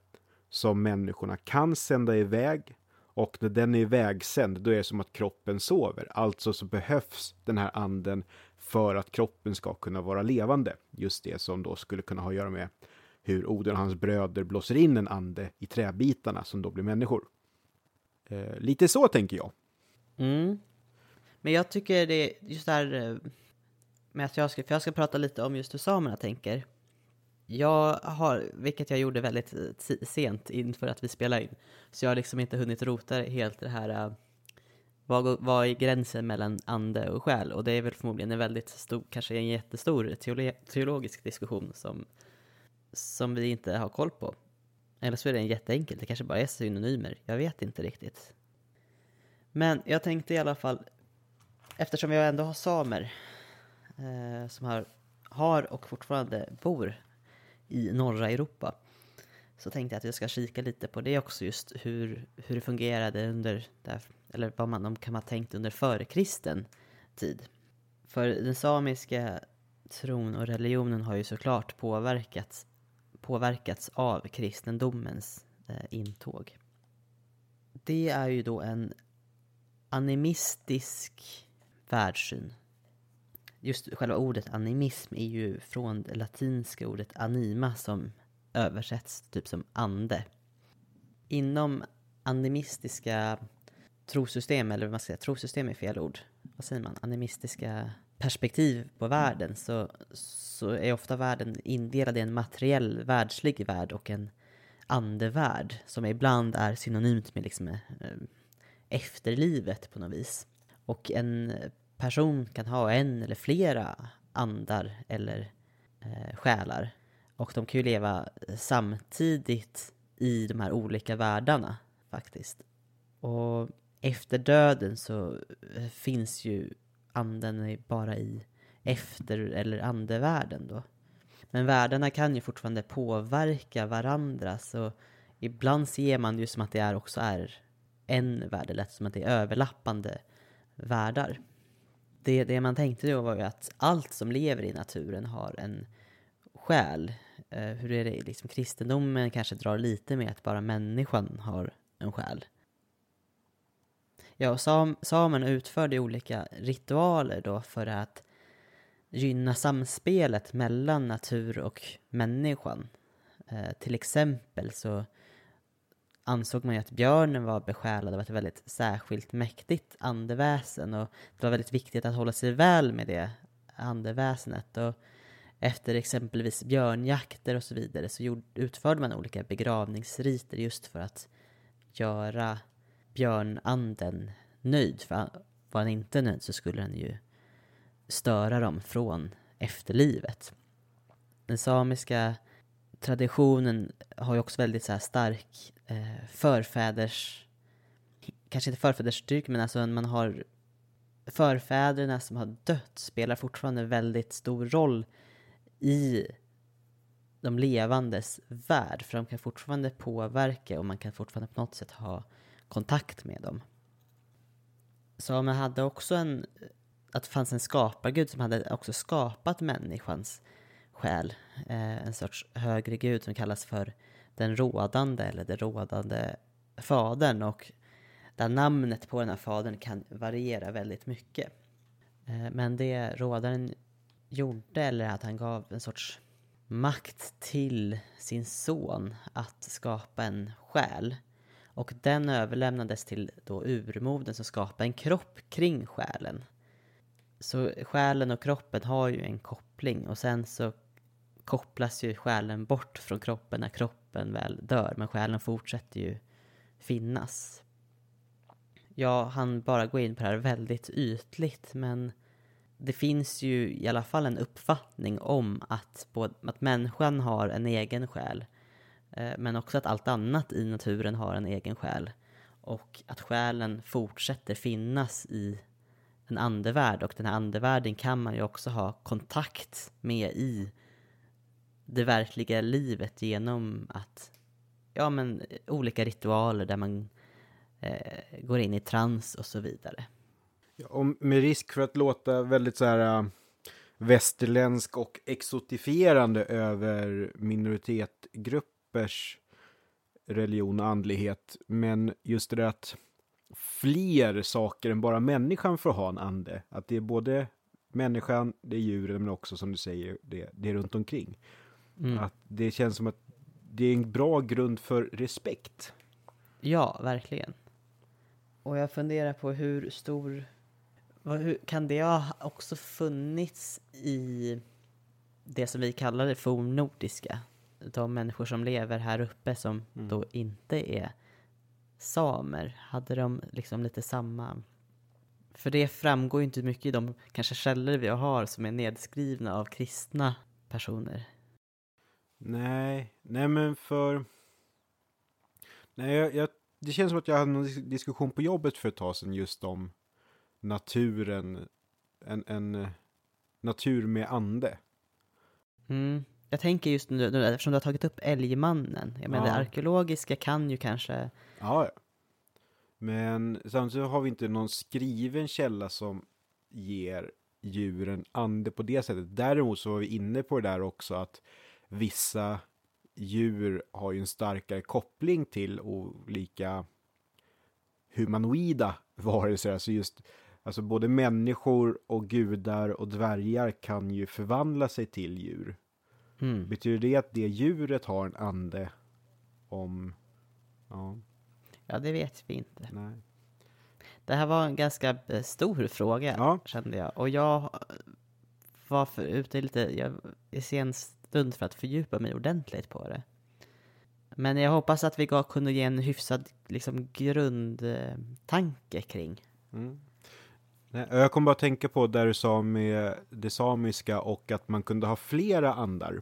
som människorna kan sända iväg och när den är ivägsänd då är det som att kroppen sover. Alltså så behövs den här anden för att kroppen ska kunna vara levande. Just det som då skulle kunna ha att göra med hur Oden och hans bröder blåser in en ande i träbitarna som då blir människor. Eh, lite så tänker jag. Mm. Men jag tycker det är just där här eh, med att jag ska, för jag ska prata lite om just hur samerna tänker. Jag har, vilket jag gjorde väldigt eh, sent inför att vi spelade in, så jag har liksom inte hunnit rota helt det här eh, vad, vad är gränsen mellan ande och själ? Och det är väl förmodligen en väldigt stor, kanske en jättestor teolo teologisk diskussion som, som vi inte har koll på. Eller så är det jätteenkel, det kanske bara är synonymer, jag vet inte riktigt. Men jag tänkte i alla fall eftersom jag ändå har samer eh, som har, har och fortfarande bor i norra Europa så tänkte jag att jag ska kika lite på det också just hur, hur det fungerade under, där, eller vad man kan ha tänkt under förkristen tid. För den samiska tron och religionen har ju såklart påverkats, påverkats av kristendomens eh, intåg. Det är ju då en animistisk världssyn. Just själva ordet animism är ju från det latinska ordet anima som översätts typ som ande. Inom animistiska trosystem, eller vad man ska säga, trosystem är fel ord. Vad säger man? Animistiska perspektiv på världen så, så är ofta världen indelad i en materiell, världslig värld och en andevärld som ibland är synonymt med liksom, eh, eh efterlivet på något vis. Och en person kan ha en eller flera andar eller eh, själar. Och de kan ju leva samtidigt i de här olika världarna faktiskt. Och efter döden så eh, finns ju anden bara i efter eller andevärlden då. Men världarna kan ju fortfarande påverka varandra så ibland ser man ju som att det är också är en värld, eller som att det är överlappande världar. Det, det man tänkte då var ju att allt som lever i naturen har en själ. Eh, hur är det liksom kristendomen kanske drar lite med att bara människan har en själ. Ja, och sam, samerna utförde olika ritualer då för att gynna samspelet mellan natur och människan. Eh, till exempel så ansåg man ju att björnen var besjälad av ett väldigt särskilt mäktigt andeväsen och det var väldigt viktigt att hålla sig väl med det andeväsenet. Och efter exempelvis björnjakter och så vidare så gjord, utförde man olika begravningsriter just för att göra björnanden nöjd. För var han inte nöjd så skulle han ju störa dem från efterlivet. Den samiska traditionen har ju också väldigt så här stark eh, förfäders, kanske inte förfädersstyrka, men alltså man har förfäderna som har dött spelar fortfarande väldigt stor roll i de levandes värld, för de kan fortfarande påverka och man kan fortfarande på något sätt ha kontakt med dem. Så man hade också en, att det fanns en skapargud som hade också skapat människans själ, eh, en sorts högre gud som kallas för den rådande eller den rådande fadern och där namnet på den här fadern kan variera väldigt mycket. Eh, men det rådaren gjorde, eller att han gav en sorts makt till sin son att skapa en själ. Och den överlämnades till då urmoden som skapade en kropp kring själen. Så själen och kroppen har ju en koppling och sen så kopplas ju själen bort från kroppen när kroppen väl dör, men själen fortsätter ju finnas. Jag hann bara gå in på det här väldigt ytligt, men det finns ju i alla fall en uppfattning om att, både, att människan har en egen själ, eh, men också att allt annat i naturen har en egen själ. Och att själen fortsätter finnas i en andevärld och den här andevärlden kan man ju också ha kontakt med i det verkliga livet genom att, ja men olika ritualer där man eh, går in i trans och så vidare. Ja, och med risk för att låta väldigt så här äh, västerländsk och exotifierande över minoritetsgruppers religion och andlighet. Men just det där att fler saker än bara människan får ha en ande. Att det är både människan, det är djuren, men också som du säger, det, det är runt omkring. Mm. Att det känns som att det är en bra grund för respekt. Ja, verkligen. Och jag funderar på hur stor... Hur, kan det ha också funnits i det som vi kallar det fornnordiska? De människor som lever här uppe som mm. då inte är samer, hade de liksom lite samma... För det framgår ju inte mycket i de kanske källor vi har som är nedskrivna av kristna personer. Nej, nej men för... Nej, jag, jag, det känns som att jag hade en diskussion på jobbet för ett tag sedan just om naturen, en, en natur med ande. Mm. Jag tänker just nu, eftersom du har tagit upp älgmannen, jag menar ja. det arkeologiska kan ju kanske... Ja, men samtidigt har vi inte någon skriven källa som ger djuren ande på det sättet. Däremot så var vi inne på det där också att vissa djur har ju en starkare koppling till olika humanoida [laughs] varelser. Alltså just alltså både människor och gudar och dvärgar kan ju förvandla sig till djur. Mm. Betyder det att det djuret har en ande om... Ja, ja det vet vi inte. Nej. Det här var en ganska stor fråga, ja. kände jag. Och jag var för, ute lite, jag, i sen stund för att fördjupa mig ordentligt på det. Men jag hoppas att vi kunde ge en hyfsad liksom, grundtanke kring. Mm. Jag kommer bara tänka på där du sa med det samiska och att man kunde ha flera andar.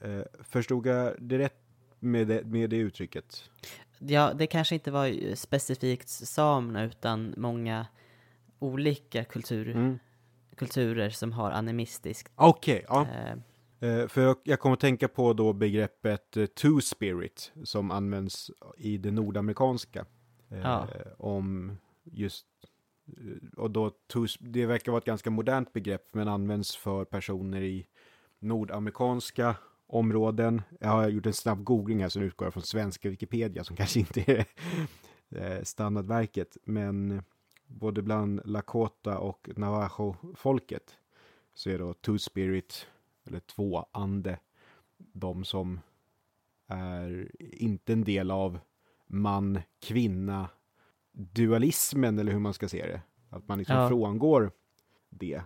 Eh, förstod jag det rätt med det, med det uttrycket? Ja, det kanske inte var specifikt samerna utan många olika kultur, Mm. kulturer som har animistiskt. Okej, ja. Eh, Eh, för jag, kommer att tänka på då begreppet eh, two-spirit som används i det nordamerikanska. Eh, Ja. Om just, eh, och då two, det verkar vara ett ganska modernt begrepp men används för personer i nordamerikanska områden. Jag har gjort en snabb googling här som utgår från svenska Wikipedia som [laughs] kanske inte är eh, standardverket. Men både bland Lakota och Navajo-folket så är då two-spirit eller två ande de som är inte en del av man, kvinna, dualismen eller hur man ska se det. Att man liksom Ja. frångår det.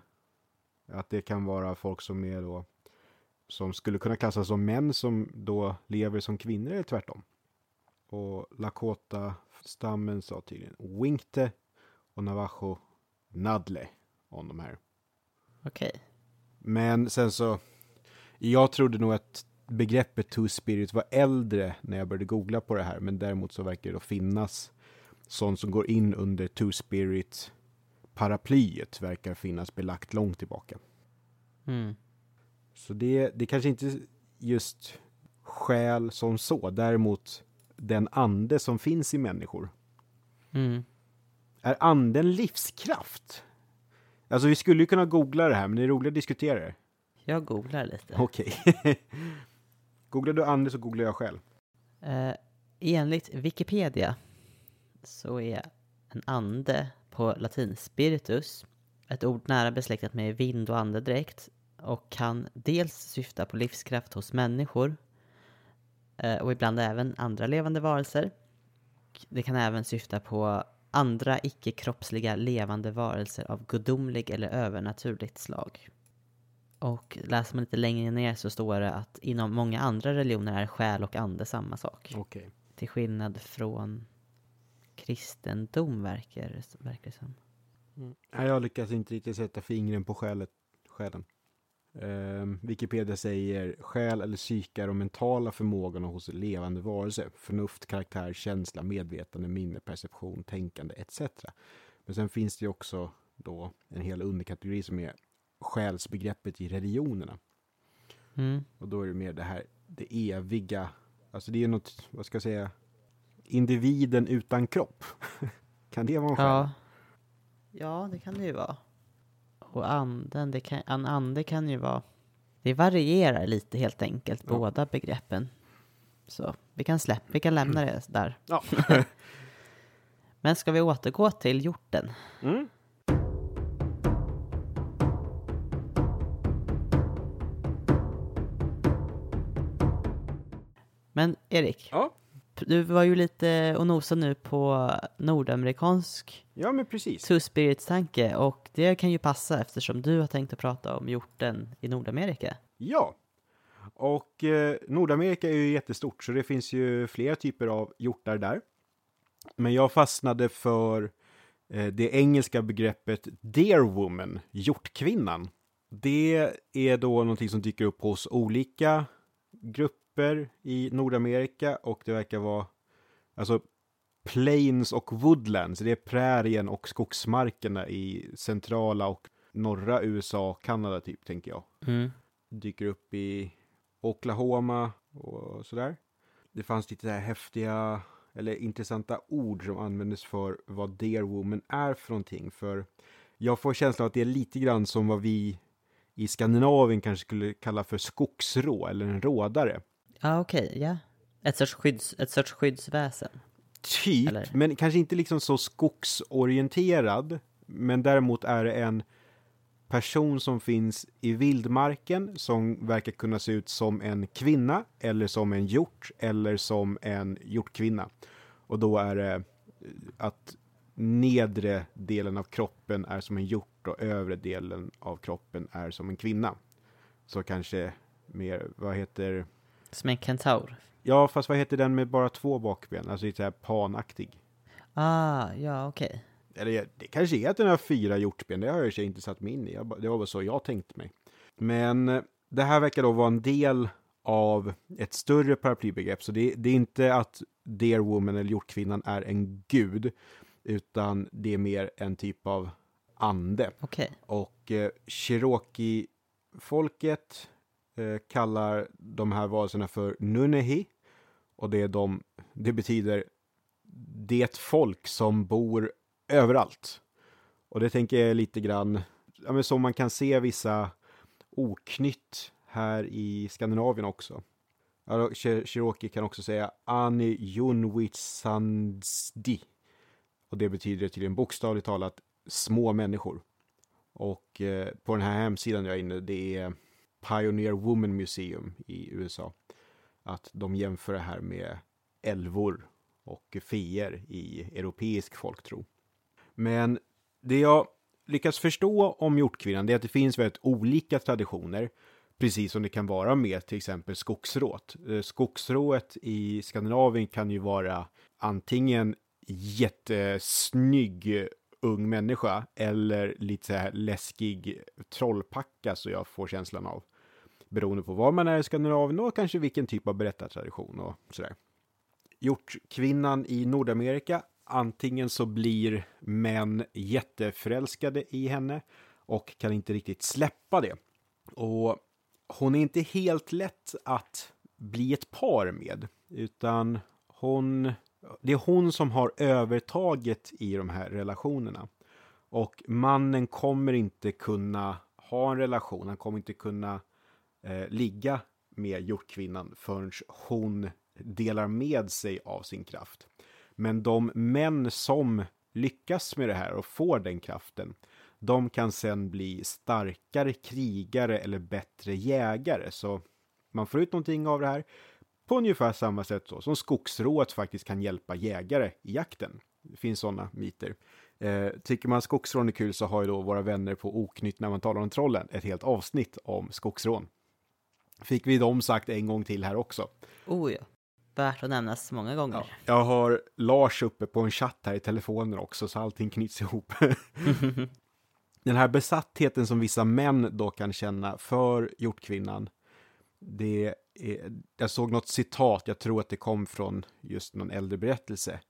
Att det kan vara folk som är då som skulle kunna klassas som män som då lever som kvinnor eller tvärtom. Och Lakota-stammen sa tydligen Winkte och Navajo Nadle om de här. Okej. Men sen så, jag trodde nog att begreppet two spirit var äldre när jag började googla på det här, men däremot så verkar det då finnas sånt som går in under two spirit paraplyet verkar finnas belagt långt tillbaka. Mm. Så det, det kanske inte just själ som så, däremot den ande som finns i människor. Mm. Är anden livskraft? Alltså vi skulle ju kunna googla det här, men det är roligt att diskutera det. Jag googlar lite. Okej. [laughs] googlar du ande så googlar jag själv. Eh, enligt Wikipedia så är en ande på latin spiritus ett ord nära besläktat med vind och andedräkt och kan dels syfta på livskraft hos människor eh, och ibland även andra levande varelser. Det kan även syfta på andra icke-kroppsliga levande varelser av gudomlig eller övernaturligt slag. Och läser man lite längre ner så står det att inom många andra religioner är själ och ande samma sak. Okej. Till skillnad från kristendom verkar, verkar det som. Nej, jag lyckas inte riktigt sätta fingren på själet, själen. Ehm, Wikipedia säger själ eller psyke är de mentala förmågorna hos levande varelser. Förnuft, karaktär, känsla, medvetande, minne, perception, tänkande etc. Men sen finns det ju också då en hel underkategori som är själsbegreppet i religionerna. Mm. Och då är det mer det här, det eviga, alltså det är något, vad ska jag säga, individen utan kropp. [laughs] kan det vara en själ? Ja. ja, det kan det ju vara. Och anden, det kan, en ande kan ju vara... Det varierar lite helt enkelt, Ja. båda begreppen. Så vi kan släppa, vi kan lämna det där. [clears throat] Ja. [laughs] Men ska vi återgå till hjorten? Mm. Men Erik, Ja. Du var ju lite och nosade nu på nordamerikansk ja, men precis. Two Spirits-tanke och det kan ju passa eftersom du har tänkt att prata om hjorten i Nordamerika. Ja. Och eh, Nordamerika är ju jättestort så det finns ju flera typer av hjortar där. Men jag fastnade för eh, det engelska begreppet deer woman, hjortkvinnan. Det är då någonting som dyker upp hos olika grupper i Nordamerika och det verkar vara alltså plains och woodlands, det är prärien och skogsmarkerna i centrala och norra USA, Kanada typ tänker jag Mm. dyker upp i Oklahoma och sådär. Det fanns lite här häftiga eller intressanta ord som användes för vad Dear Woman är för någonting. För jag får känslan att det är lite grann som vad vi i Skandinavien kanske skulle kalla för skogsrå eller en rådare. Ja, okej, ja. Ett sorts, skydds, ett sorts skyddsväsen. Typ, Eller? men kanske inte liksom så skogsorienterad. Men däremot är det en person som finns i vildmarken som verkar kunna se ut som en kvinna eller som en hjort eller som en hjortkvinna. Och då är det att nedre delen av kroppen är som en hjort och övre delen av kroppen är som en kvinna. Så kanske mer, vad heter, Som en kentaur. ja fast vad heter den med bara två bakben, alltså lite så här panaktig. Ah, ja okej. Eller det kanske är att den har fyra hjortben, det har jag inte satt mig in i. Det var väl så jag tänkte mig. Men eh, det här verkar då vara en del av ett större paraplybegrepp. Så det, det är inte att Dear Woman eller hjortkvinnan är en gud, utan det är mer en typ av ande. Okej. Och eh, Cherokee-folket eh, kallar de här varelserna för Nunehi. Och det, är de, det betyder det folk som bor överallt. Och det tänker jag lite grann, ja, men som man kan se vissa oknytt här i Skandinavien också. Cherokee kan också säga Ani Junwitsandsdi. Och det betyder tydligen bokstavligt talat små människor. Och eh, på den här hemsidan jag är inne, det är Pioneer Woman Museum i USA. Att de jämför det här med älvor och fier i europeisk folktro. Men det jag lyckas förstå om hjortkvinnan det är att det finns väldigt olika traditioner. Precis som det kan vara med till exempel skogsrået. Eh, skogsrået i Skandinavien kan ju vara antingen jättesnygg ung människa eller lite så här läskig trollpacka så jag får känslan av. Beroende på var man är i Skandinavien och kanske vilken typ av berättartradition och sådär. Hjortkvinnan i Nordamerika, antingen så blir män jätteförälskade i henne och kan inte riktigt släppa det. Och hon är inte helt lätt att bli ett par med, utan hon, det är hon som har övertaget i de här relationerna. Och mannen kommer inte kunna ha en relation, han kommer inte kunna eh, ligga med hjortkvinnan förrän hon delar med sig av sin kraft. Men de män som lyckas med det här och får den kraften, de kan sen bli starkare krigare eller bättre jägare. Så man får ut någonting av det här på ungefär samma sätt så som skogsrået faktiskt kan hjälpa jägare i jakten. Det finns sådana myter. Eh, tycker man skogsrån är kul så har ju då våra vänner på Oknytt när man talar om trollen ett helt avsnitt om skogsrån. Fick vi dem sagt en gång till här också. Oh ja. Värt att nämnas många gånger. Jag har Lars uppe på en chatt här i telefonen också så allting knyts ihop. [laughs] Den här besattheten som vissa män då kan känna för hjortkvinnan. Det är, jag såg något citat, jag tror att det kom från just någon äldre berättelse.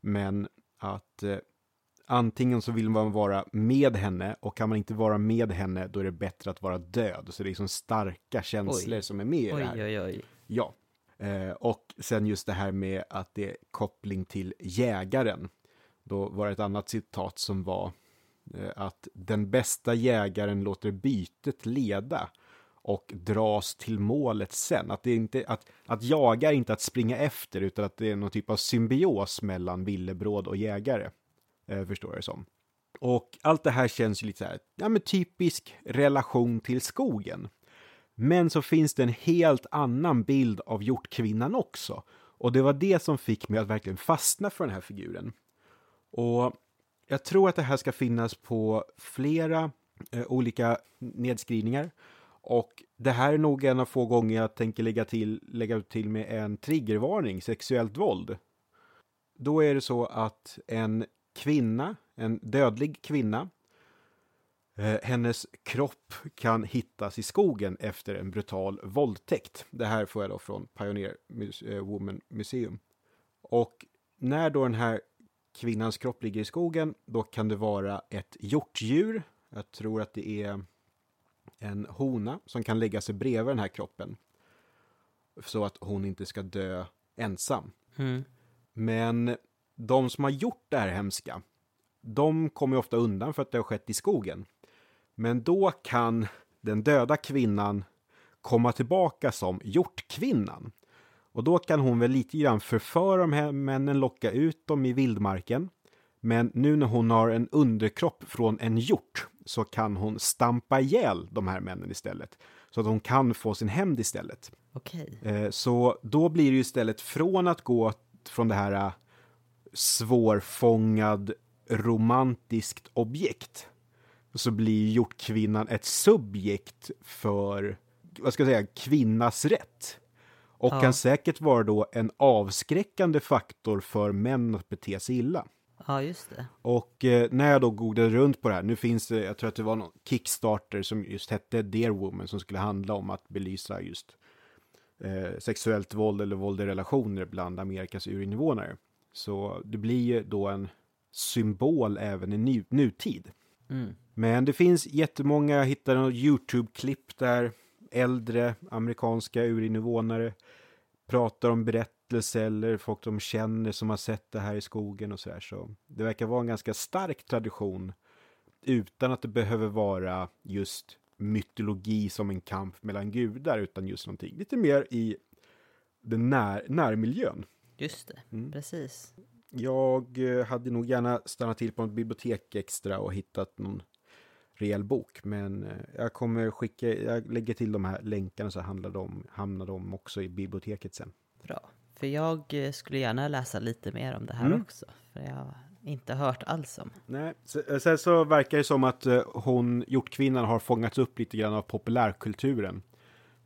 Men att eh, antingen så vill man vara med henne och kan man inte vara med henne då är det bättre att vara död. Så det är liksom starka känslor Oj. som är med i det här. Oj, oj, oj. Ja. Eh, och sen just det här med att det är koppling till jägaren. Då var det ett annat citat som var eh, att den bästa jägaren låter bytet leda och dras till målet sen. Att, det inte, att, att jaga är inte att springa efter utan att det är någon typ av symbios mellan villebråd och jägare. Eh, förstår jag det som. Och allt det här känns ju lite så här, ja men typisk relation till skogen. Men så finns det en helt annan bild av hjortkvinnan också. Och det var det som fick mig att verkligen fastna för den här figuren. Och jag tror att det här ska finnas på flera eh, olika nedskrivningar. Och det här är nog en av få gånger jag tänker lägga till, lägga till med en triggervarning, sexuellt våld. Då är det så att en kvinna, en dödlig kvinna, Eh, hennes kropp kan hittas i skogen efter en brutal våldtäkt. Det här får jag då från Pioneer eh, Woman Museum. Och när då den här kvinnans kropp ligger i skogen, då kan det vara ett hjortdjur. Jag tror att det är en hona som kan lägga sig bredvid den här kroppen. Så att hon inte ska dö ensam. Mm. Men de som har gjort det här hemska, de kommer ofta undan för att det har skett i skogen. Men då kan den döda kvinnan komma tillbaka som hjortkvinnan. Och då kan hon väl lite grann förföra de här männen, locka ut dem i vildmarken. Men nu när hon har en underkropp från en hjort så kan hon stampa ihjäl de här männen istället. Så att hon kan få sin hämnd istället. Okej. Eh, Så då blir det istället från att gå från det här eh, svårfångad romantiskt objekt så blir hjortkvinnan ett subjekt för, vad ska jag säga, kvinnas rätt. Och Ja. kan säkert vara då en avskräckande faktor för män att bete sig illa. Ja, just det. Och eh, när jag då googlade runt på det här, nu finns det, jag tror att det var någon Kickstarter som just hette Dear Woman som skulle handla om att belysa just eh, sexuellt våld eller våld i relationer bland Amerikas urinvånare. Så det blir ju då en symbol även i nu, nutid. Mm. Men det finns jättemånga, jag hittade något YouTube-klipp där äldre amerikanska urinvånare pratar om eller folk de känner som har sett det här i skogen och så här. Så det verkar vara en ganska stark tradition utan att det behöver vara just mytologi som en kamp mellan gudar utan just någonting lite mer i den när, närmiljön. Just det, Mm. precis. Jag eh, hade nog gärna stannat till på ett bibliotek extra och hittat någon rejäl bok. Men eh, jag kommer skicka, jag lägger till de här länkarna så handlar de, hamnar de också i biblioteket sen. Bra. För jag eh, skulle gärna läsa lite mer om det här Mm. också. För jag har inte hört alls om. Nej, så- sen så verkar det som att eh, hon, hjortkvinnan, har fångats upp lite grann av populärkulturen.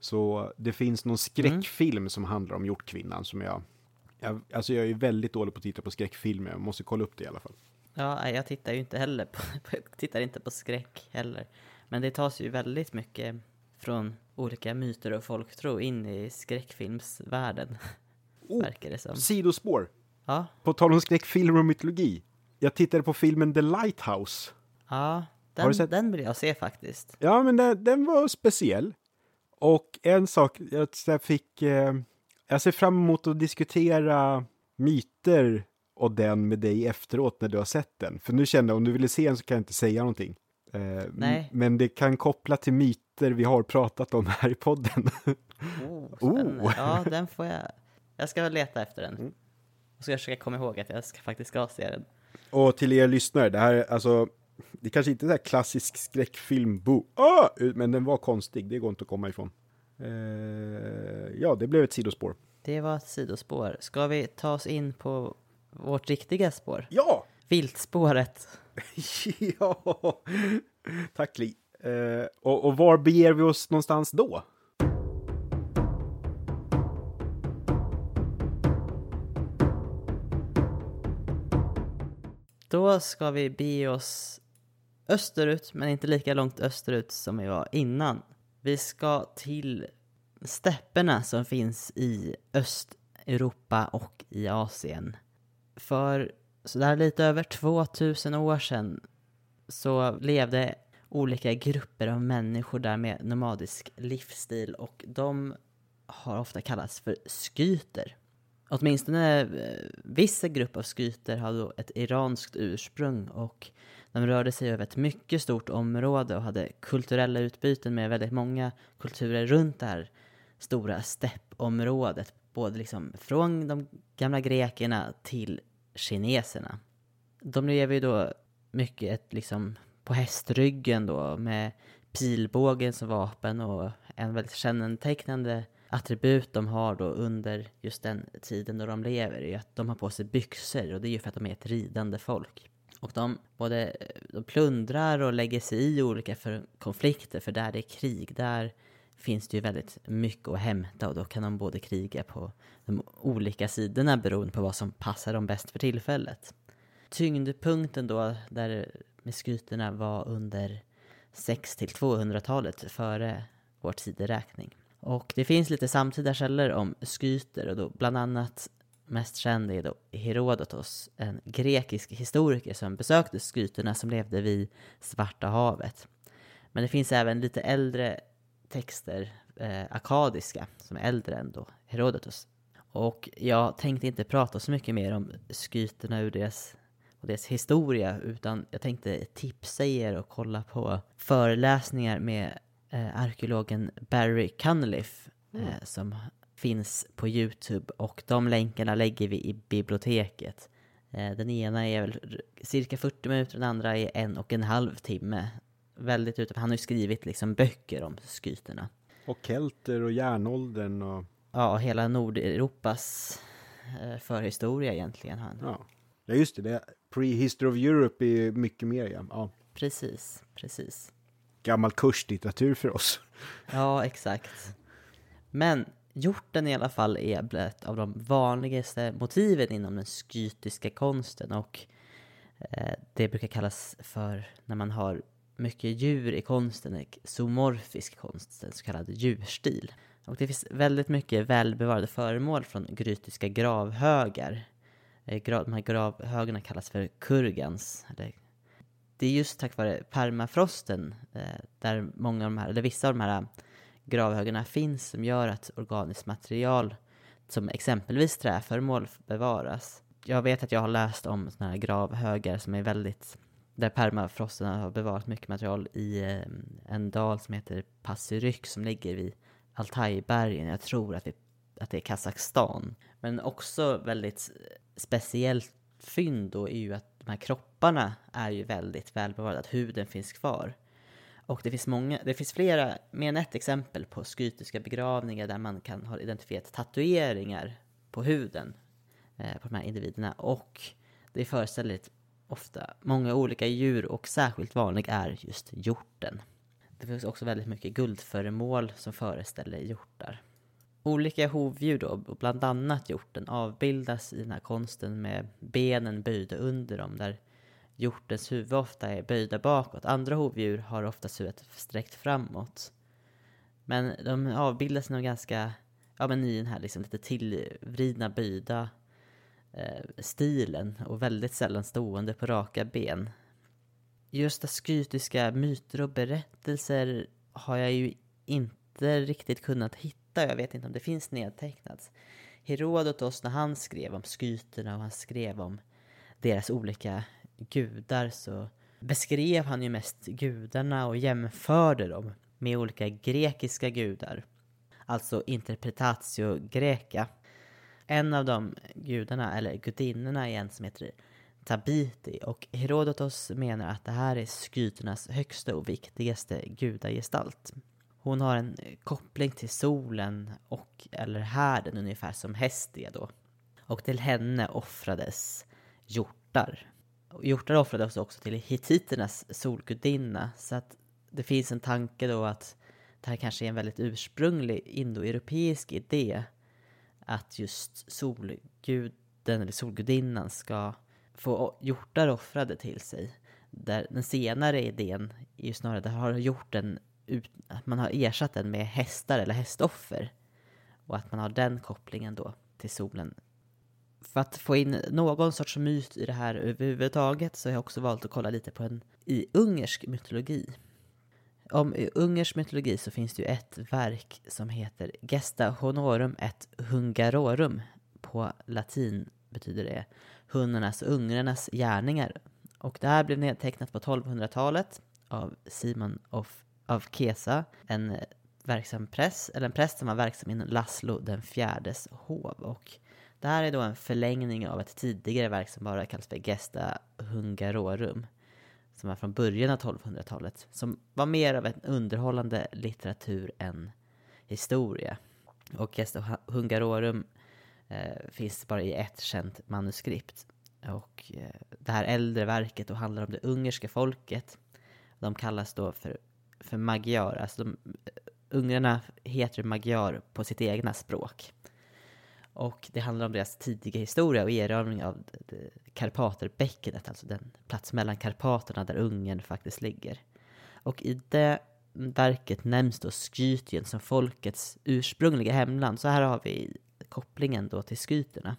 Så det finns någon skräckfilm som handlar om hjortkvinnan som jag, jag... Alltså jag är väldigt dålig på att titta på skräckfilmer, jag måste kolla upp det i alla fall. Ja, jag tittar ju inte heller [laughs] på, tittar inte på skräck heller. Men det tas ju väldigt mycket från olika myter och folktro in i skräckfilmsvärlden. [laughs] Oh. Verkar det som. Sidospår! Ja, På tal om skräckfilmer och mytologi. Jag tittade på filmen The Lighthouse. ja du den, sett- den vill jag se faktiskt. Ja, men den, den var speciell. Och en sak, jag fick... Eh, jag ser fram emot att diskutera myter och den med dig efteråt när du har sett den. För nu kände jag, om du ville se den så kan jag inte säga någonting. Eh. Men det kan koppla till myter vi har pratat om här i podden. Oh, [laughs] Oh. Ja, den får jag. Jag ska leta efter den. Mm. Och så jag ska komma ihåg att jag ska, faktiskt ska se den. Och till er lyssnare, det här är alltså, det kanske inte är här klassisk skräckfilm, bo, ah! men den var konstig, det går inte att komma ifrån. Eh, ja, det blev ett sidospår. Det var ett sidospår. Ska vi ta oss in på vårt riktiga spår? Ja! Viltspåret. [laughs] ja! Tack Li. Eh, och, och var beger vi oss någonstans då? Då ska vi bege oss österut, men inte lika långt österut som vi var innan. Vi ska till stäpperna som finns i Östeuropa och i Asien. För sådär lite över 2000 år sedan så levde olika grupper av människor där med nomadisk livsstil och de har ofta kallats för skyter. Åtminstone eh, vissa grupp av skryter hade ett iranskt ursprung och de rörde sig över ett mycket stort område och hade kulturella utbyten med väldigt många kulturer runt det här stora steppområdet. Både liksom från de gamla grekerna till kineserna. De lever ju då mycket ett, liksom på hästryggen då med pilbågen som vapen och en väldigt kännetecknande attribut de har då under just den tiden då de lever är att de har på sig byxor och det är ju för att de är ett ridande folk. Och de både de plundrar och lägger sig i olika för konflikter för där det är krig, där finns det ju väldigt mycket att hämta och då kan de både kriga på de olika sidorna beroende på vad som passar dem bäst för tillfället. Tyngdpunkten då där med skryterna var under 6 till 200-talet före vår tideräkning. Och det finns lite samtida källor om skyter och då bland annat mest känd är då Herodotos, en grekisk historiker som besökte skyterna som levde vid Svarta havet. Men det finns även lite äldre texter, eh, akadiska, som är äldre än då Herodotos. Och jag tänkte inte prata så mycket mer om skyterna ur deras, och deras historia, utan jag tänkte tipsa er och kolla på föreläsningar med eh, arkeologen Barry Cunliffe eh, som finns på Youtube och de länkarna lägger vi i biblioteket. Eh, den ena är väl cirka 40 minuter, den andra är en och en halv timme. Väldigt ute, han har ju skrivit liksom böcker om skyterna. Och kelter och järnåldern och Ja, och hela Nordeuropas eh, förhistoria egentligen. Han. ja. Ja just det, det Prehistory of Europe är mycket mer ja. ja. Precis, precis. Gammal kurslitteratur för oss. Ja, exakt. Men hjorten i alla fall är ett av de vanligaste motiven inom den skytiska konsten och eh, det brukar kallas för när man har mycket djur i konsten, en zoomorfisk konst, en så kallad djurstil. Och det finns väldigt mycket välbevarade föremål från grytiska gravhögar. Eh, de här gravhögarna kallas för kurgans. Det är just tack vare permafrosten eh, där många av de här, eller vissa av de här eh, gravhögarna finns som gör att organiskt material som exempelvis träföremål bevaras. Jag vet att jag har läst om sådana här gravhögar som är väldigt där permafrosten har bevarat mycket material i eh, en dal som heter Passyryk som ligger vid Altajbergen. Jag tror att, det, att det är Kazakstan. Men också väldigt eh, speciellt fynd då är ju att de här kropparna är ju väldigt välbevarade, att huden finns kvar. Och det finns, många, det finns flera, mer än ett exempel på skytiska begravningar där man kan ha identifierat tatueringar på huden eh, på de här individerna. Och det föreställer ofta många olika djur och särskilt vanlig är just hjorten. Det finns också väldigt mycket guldföremål som föreställer hjortar. Olika hovdjur då, bland annat hjorten, avbildas i den här konsten med benen böjda under dem, där hjortens huvud ofta är böjda bakåt. Andra hovdjur har oftast huvudet sträckt framåt. Men de avbildas nog ganska, ja men i den här liksom lite tillvridna, böjda eh, stilen och väldigt sällan stående på raka ben. Just askytiska myter och berättelser har jag ju inte riktigt kunnat hitta. Jag vet inte om det finns nedtecknat. Herodotos när han skrev om skyterna och han skrev om deras olika gudar så beskrev han ju mest gudarna och jämförde dem med olika grekiska gudar. Alltså interpretatio greca. En av de gudarna, eller gudinnorna är en som heter Tabiti och Herodotos menar att det här är skyternas högsta och viktigaste gudagestalt. Hon har en eh, koppling till solen och, eller härden ungefär som Hestia då. Och till henne offrades hjortar. Hjortar offrades också till hittiternas solgudinna så att det finns en tanke då att det här kanske är en väldigt ursprunglig indoeuropeisk idé att just solguden eller solgudinnan ska få hjortar offrade till sig. Där den senare idén är ju snarare, där har hjorten ut, att man har ersatt den med hästar eller hästoffer. Och att man har den kopplingen då till solen. För att få in någon sorts myt i det här överhuvudtaget så har jag också valt att kolla lite på en i ungersk mytologi. Om i ungersk mytologi så finns det ju ett verk som heter Gesta Honorum et Hungarorum. På latin betyder det hundarnas och ungrarnas gärningar. Och det här blev nedtecknat på 1200-talet av Simon of, av Kesa, en verksam präst, eller en präst som var verksam inom Laszlo den fjärdes hov. Och det här är då en förlängning av ett tidigare verk som bara kallas för Gesta Hungarorum som var från början av 1200-talet, som var mer av en underhållande litteratur än historia. Och Gesta Hungarorum eh, finns bara i ett känt manuskript. Och eh, det här äldre verket då handlar om det ungerska folket. De kallas då för, för magyar, alltså de, eh, ungrarna heter magyar på sitt egna språk. Och det handlar om deras tidiga historia och erövring av Karpaterbäckenet, alltså den plats mellan Karpaterna där Ungern faktiskt ligger. Och i det verket nämns då Skytien som folkets ursprungliga hemland. Så här har vi kopplingen då till skyterna.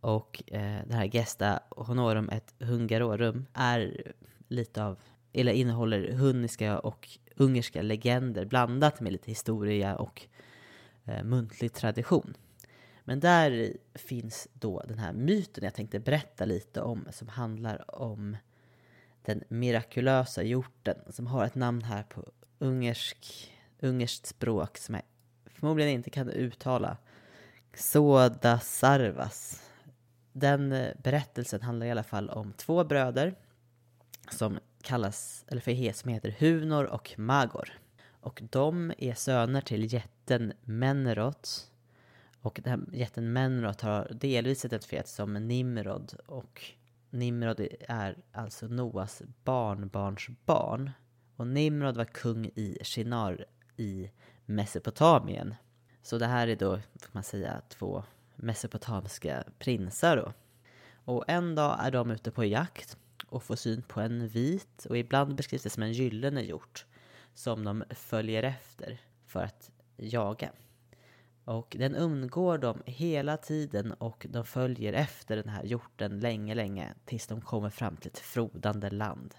Och eh, det här Gesta Honorum et Hungarorum är lite av, eller innehåller hunniska och ungerska legender blandat med lite historia och eh, muntlig tradition. Men där finns då den här myten jag tänkte berätta lite om som handlar om den mirakulösa hjorten som har ett namn här på ungersk, ungerskt språk som jag förmodligen inte kan uttala. Soda Sarvas. Den eh, berättelsen handlar i alla fall om två bröder som kallas, eller för he som heter Hunor och Magor. Och de är söner till jätten Menrot och den här jätten Menrot har delvis identifierats som Nimrod och Nimrod är alltså Noas barnbarns barn. Och Nimrod var kung i Shinar i Mesopotamien. Så det här är då, får man säga, två mesopotamiska prinsar då. Och en dag är de ute på jakt och får syn på en vit och ibland beskrivs det som en gyllene hjort som de följer efter för att jaga. Och den undgår dem hela tiden och de följer efter den här hjorten länge, länge tills de kommer fram till ett frodande land.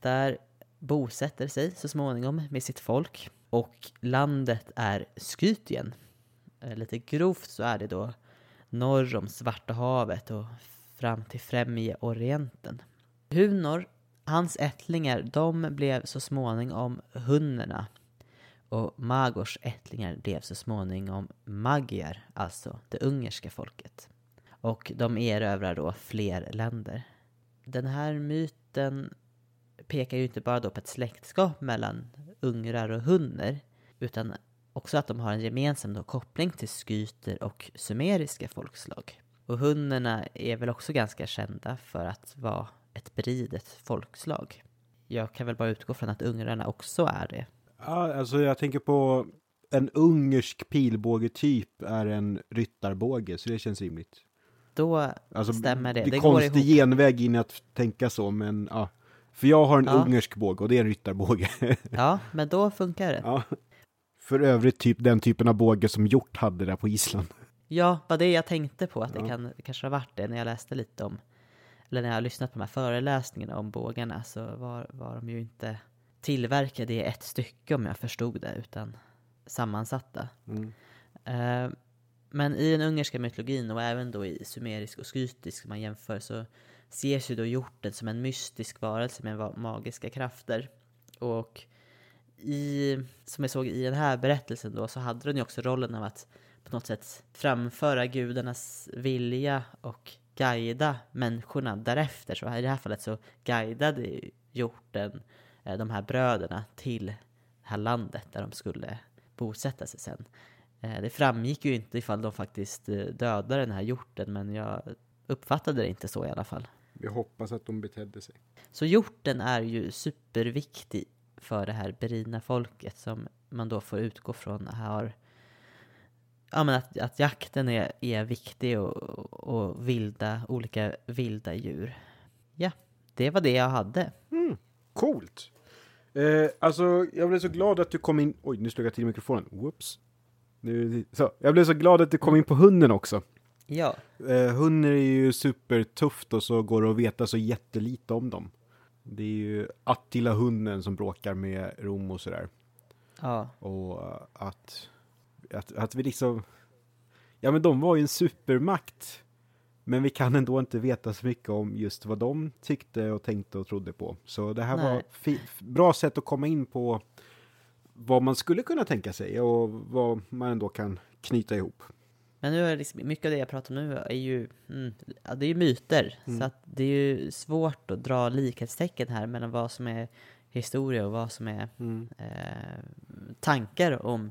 Där bosätter sig så småningom med sitt folk och landet är Skytien. Eh, lite grovt så är det då norr om Svarta havet och fram till Främje Orienten. Hunor, hans ättlingar, de blev så småningom hunnerna och Magors ättlingar blev så småningom Magyar, alltså det ungerska folket. Och de erövrar då fler länder. Den här myten pekar ju inte bara då på ett släktskap mellan ungrar och hunner utan också att de har en gemensam då koppling till skyter och sumeriska folkslag. Och hunnerna är väl också ganska kända för att vara ett bridet folkslag. Jag kan väl bara utgå från att ungrarna också är det. Ja, alltså jag tänker på en ungersk pilbågetyp är en ryttarbåge, så det känns rimligt. Då Alltså, stämmer det. Det är går konstig genväg in att tänka så, men ja. För jag har en Ja. ungersk båge och det är en ryttarbåge. [laughs] Ja, men då funkar det. ja. För övrigt typ den typen av båge som hjort hade där på Island. Ja, vad det jag tänkte på att det Ja. kan kanske har varit det när jag läste lite om, eller när jag har lyssnat på de här föreläsningarna om bågarna så var, var de ju inte tillverkade i ett stycke om jag förstod det, utan sammansatta. Mm. Eh, men i den ungerska mytologin och även då i sumerisk och skytisk om man jämför så ses ju då hjorten som en mystisk varelse med magiska krafter. Och i, som jag såg i den här berättelsen då så hade den ju också rollen av att på något sätt framföra gudarnas vilja och guida människorna därefter. Så i det här fallet så guidade hjorten eh, de här bröderna till det här landet där de skulle bosätta sig sen. Eh, Det framgick ju inte ifall de faktiskt eh, dödade den här hjorten men jag uppfattade det inte så i alla fall. Vi hoppas att de betedde sig. Så hjorten är ju superviktig för det här berina folket som man då får utgå från har Ja men att, att jakten är, är viktig och, och vilda, olika vilda djur. Ja, det var det jag hade. Coolt! Eh, alltså, jag blev så glad att du kom in... Oj, nu slog jag till mikrofonen. Whoops. Nu, så. Jag blev så glad att du kom in på hunden också. Ja, Eh, hunden är ju supertufft och så går det att veta så jättelite om dem. Det är ju Attila hunden som bråkar med Rom och sådär. ja, Och eh, att, att, att vi liksom... Ja men de var ju en supermakt. Men vi kan ändå inte veta så mycket om just vad de tyckte och tänkte och trodde på. Så det här var Nej. fi- bra sätt att komma in på vad man skulle kunna tänka sig och vad man ändå kan knyta ihop. Men nu är liksom, mycket av det jag pratar om nu är ju, mm, ja, det är ju myter. Så att det är ju svårt att dra likhetstecken här mellan vad som är historia och vad som är eh, tankar om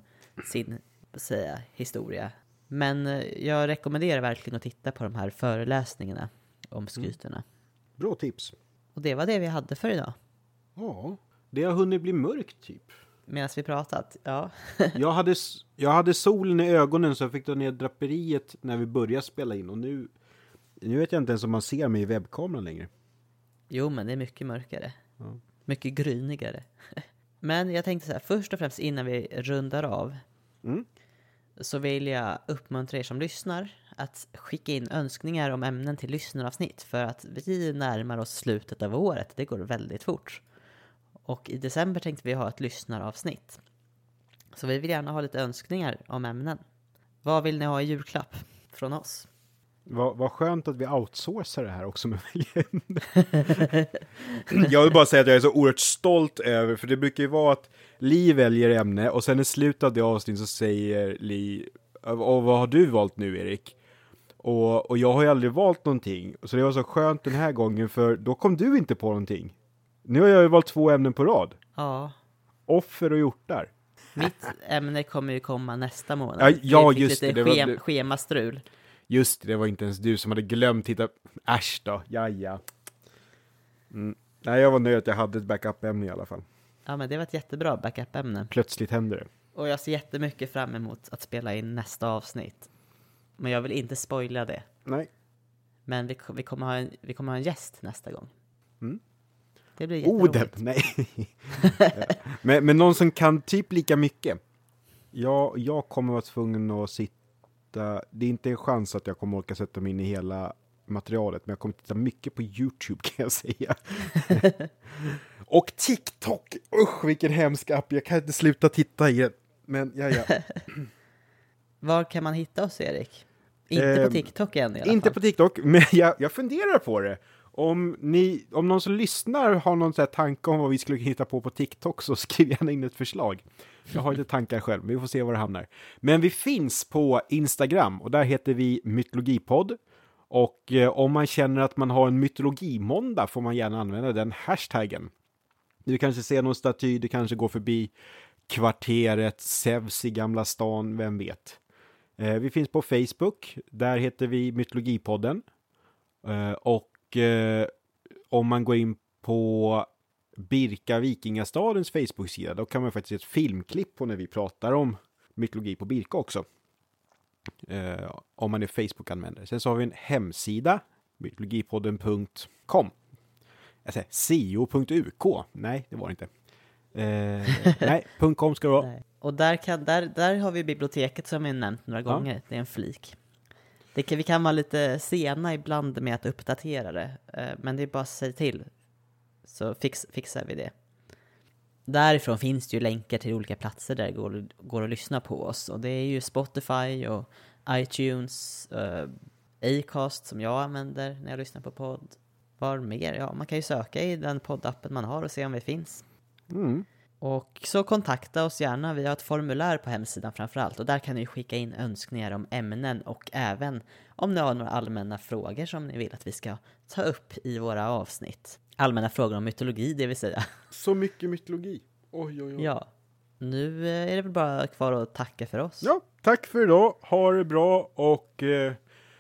sin, säga, historia. Men eh, jag rekommenderar verkligen att titta på de här föreläsningarna om skyterna. Bra tips. Och det var det vi hade för idag. Ja, det har hunnit bli mörkt typ. Medan vi pratat, ja. [laughs] Jag hade, jag hade solen i ögonen så jag fick ta ner draperiet när vi började spela in och nu, nu vet jag inte ens om man ser mig i webbkameran längre. Jo, men det är mycket mörkare. Ja. Mycket grynigare. [laughs] men jag tänkte så här, först och främst innan vi rundar av Mm så vill jag uppmuntra er som lyssnar att skicka in önskningar om ämnen till lyssnaravsnitt för att vi närmar oss slutet av året. Det går väldigt fort. Och i december tänkte vi ha ett lyssnaravsnitt. Så vi vill gärna ha lite önskningar om ämnen. Vad vill ni ha i julklapp från oss? Vad, vad skönt att vi outsourcar det här också med [laughs] Jag vill bara säga att jag är så oerhört stolt över, för det brukar ju vara att Li väljer ämne och sen i slutet av det avsnittet så säger Li, och vad har du valt nu Erik? Och, och jag har ju aldrig valt någonting, så det var så skönt den här gången för då kom du inte på någonting. Nu har jag ju valt två ämnen på rad. Ja, Offer och hjortar. mitt ämne kommer ju komma nästa månad. Ja, ja, just lite det, det var schem- det. schemastrul. Just det, det var inte ens du som hade glömt titta. Äsch då, jaja. Mm. Nej, jag var nöjd att jag hade ett backup-ämne i alla fall. Ja, men det var ett jättebra backup-ämne. Plötsligt händer det. Och jag ser jättemycket fram emot att spela in nästa avsnitt. Men jag vill inte spoila det. Nej. Men vi, vi, kommer, ha en, vi kommer ha en gäst nästa gång. Mm. Det blir. Oden, [laughs] nej. men, men någon som kan typ lika mycket. Ja, jag kommer vara tvungen att sitta, det är inte en chans att jag kommer orka sätta mig in i hela materialet, men jag kommer titta mycket på YouTube [laughs] kan jag säga. [laughs] och TikTok, usch vilken hemsk app, jag kan inte sluta titta i den. Men ja, ja. [laughs] Var kan man hitta oss, Erik? Inte på Ehm, TikTok än i alla Inte fall. på TikTok, men jag, jag funderar på det. Om, ni, om någon som lyssnar har någon så tanke om vad vi skulle hitta på på TikTok så skriv gärna in ett förslag. Jag har inte tankar själv, men vi får se var det hamnar. Men vi finns på Instagram och där heter vi Mytologipodd. Och eh, om man känner att man har en mytologimåndag får man gärna använda den hashtaggen. Du kanske ser någon staty, du kanske går förbi kvarteret Zeus i Gamla stan, vem vet. Eh, vi finns på Facebook, där heter vi Mytologipodden. Eh, och eh, om man går in på Birka Vikingastadens Facebook-sida, då kan man faktiskt se ett filmklipp på när vi pratar om mytologi på Birka också. Eh, om man är Facebook-användare. Sen så har vi en hemsida, mytologipodden.com. Jag säger co.uk. Nej, det var det inte. Eh, nej, [laughs] .com ska det vara. Och där, kan, där, där har vi biblioteket som vi nämnt några Ja. gånger, det är en flik. Det kan, vi kan vara lite sena ibland med att uppdatera det, eh, men det är bara att säga till, så fix, fixar vi det. Därifrån finns det ju länkar till olika platser där det går, går att lyssna på oss, och det är ju Spotify och iTunes, eh, Acast som jag använder när jag lyssnar på podd. Var mer? Ja, man kan ju söka i den poddappen man har och se om vi finns. Mm. Och så kontakta oss gärna, vi har ett formulär på hemsidan framförallt och där kan ni skicka in önskningar om ämnen och även om ni har några allmänna frågor som ni vill att vi ska ta upp i våra avsnitt. Allmänna frågor om mytologi, det vill säga. Så mycket mytologi. Oj, oj, oj. Ja, nu eh, är det väl bara kvar att tacka för oss. Ja, tack för idag. Ha det bra och eh,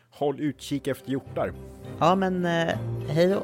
håll utkik efter hjortar. Ja, men eh, hej då.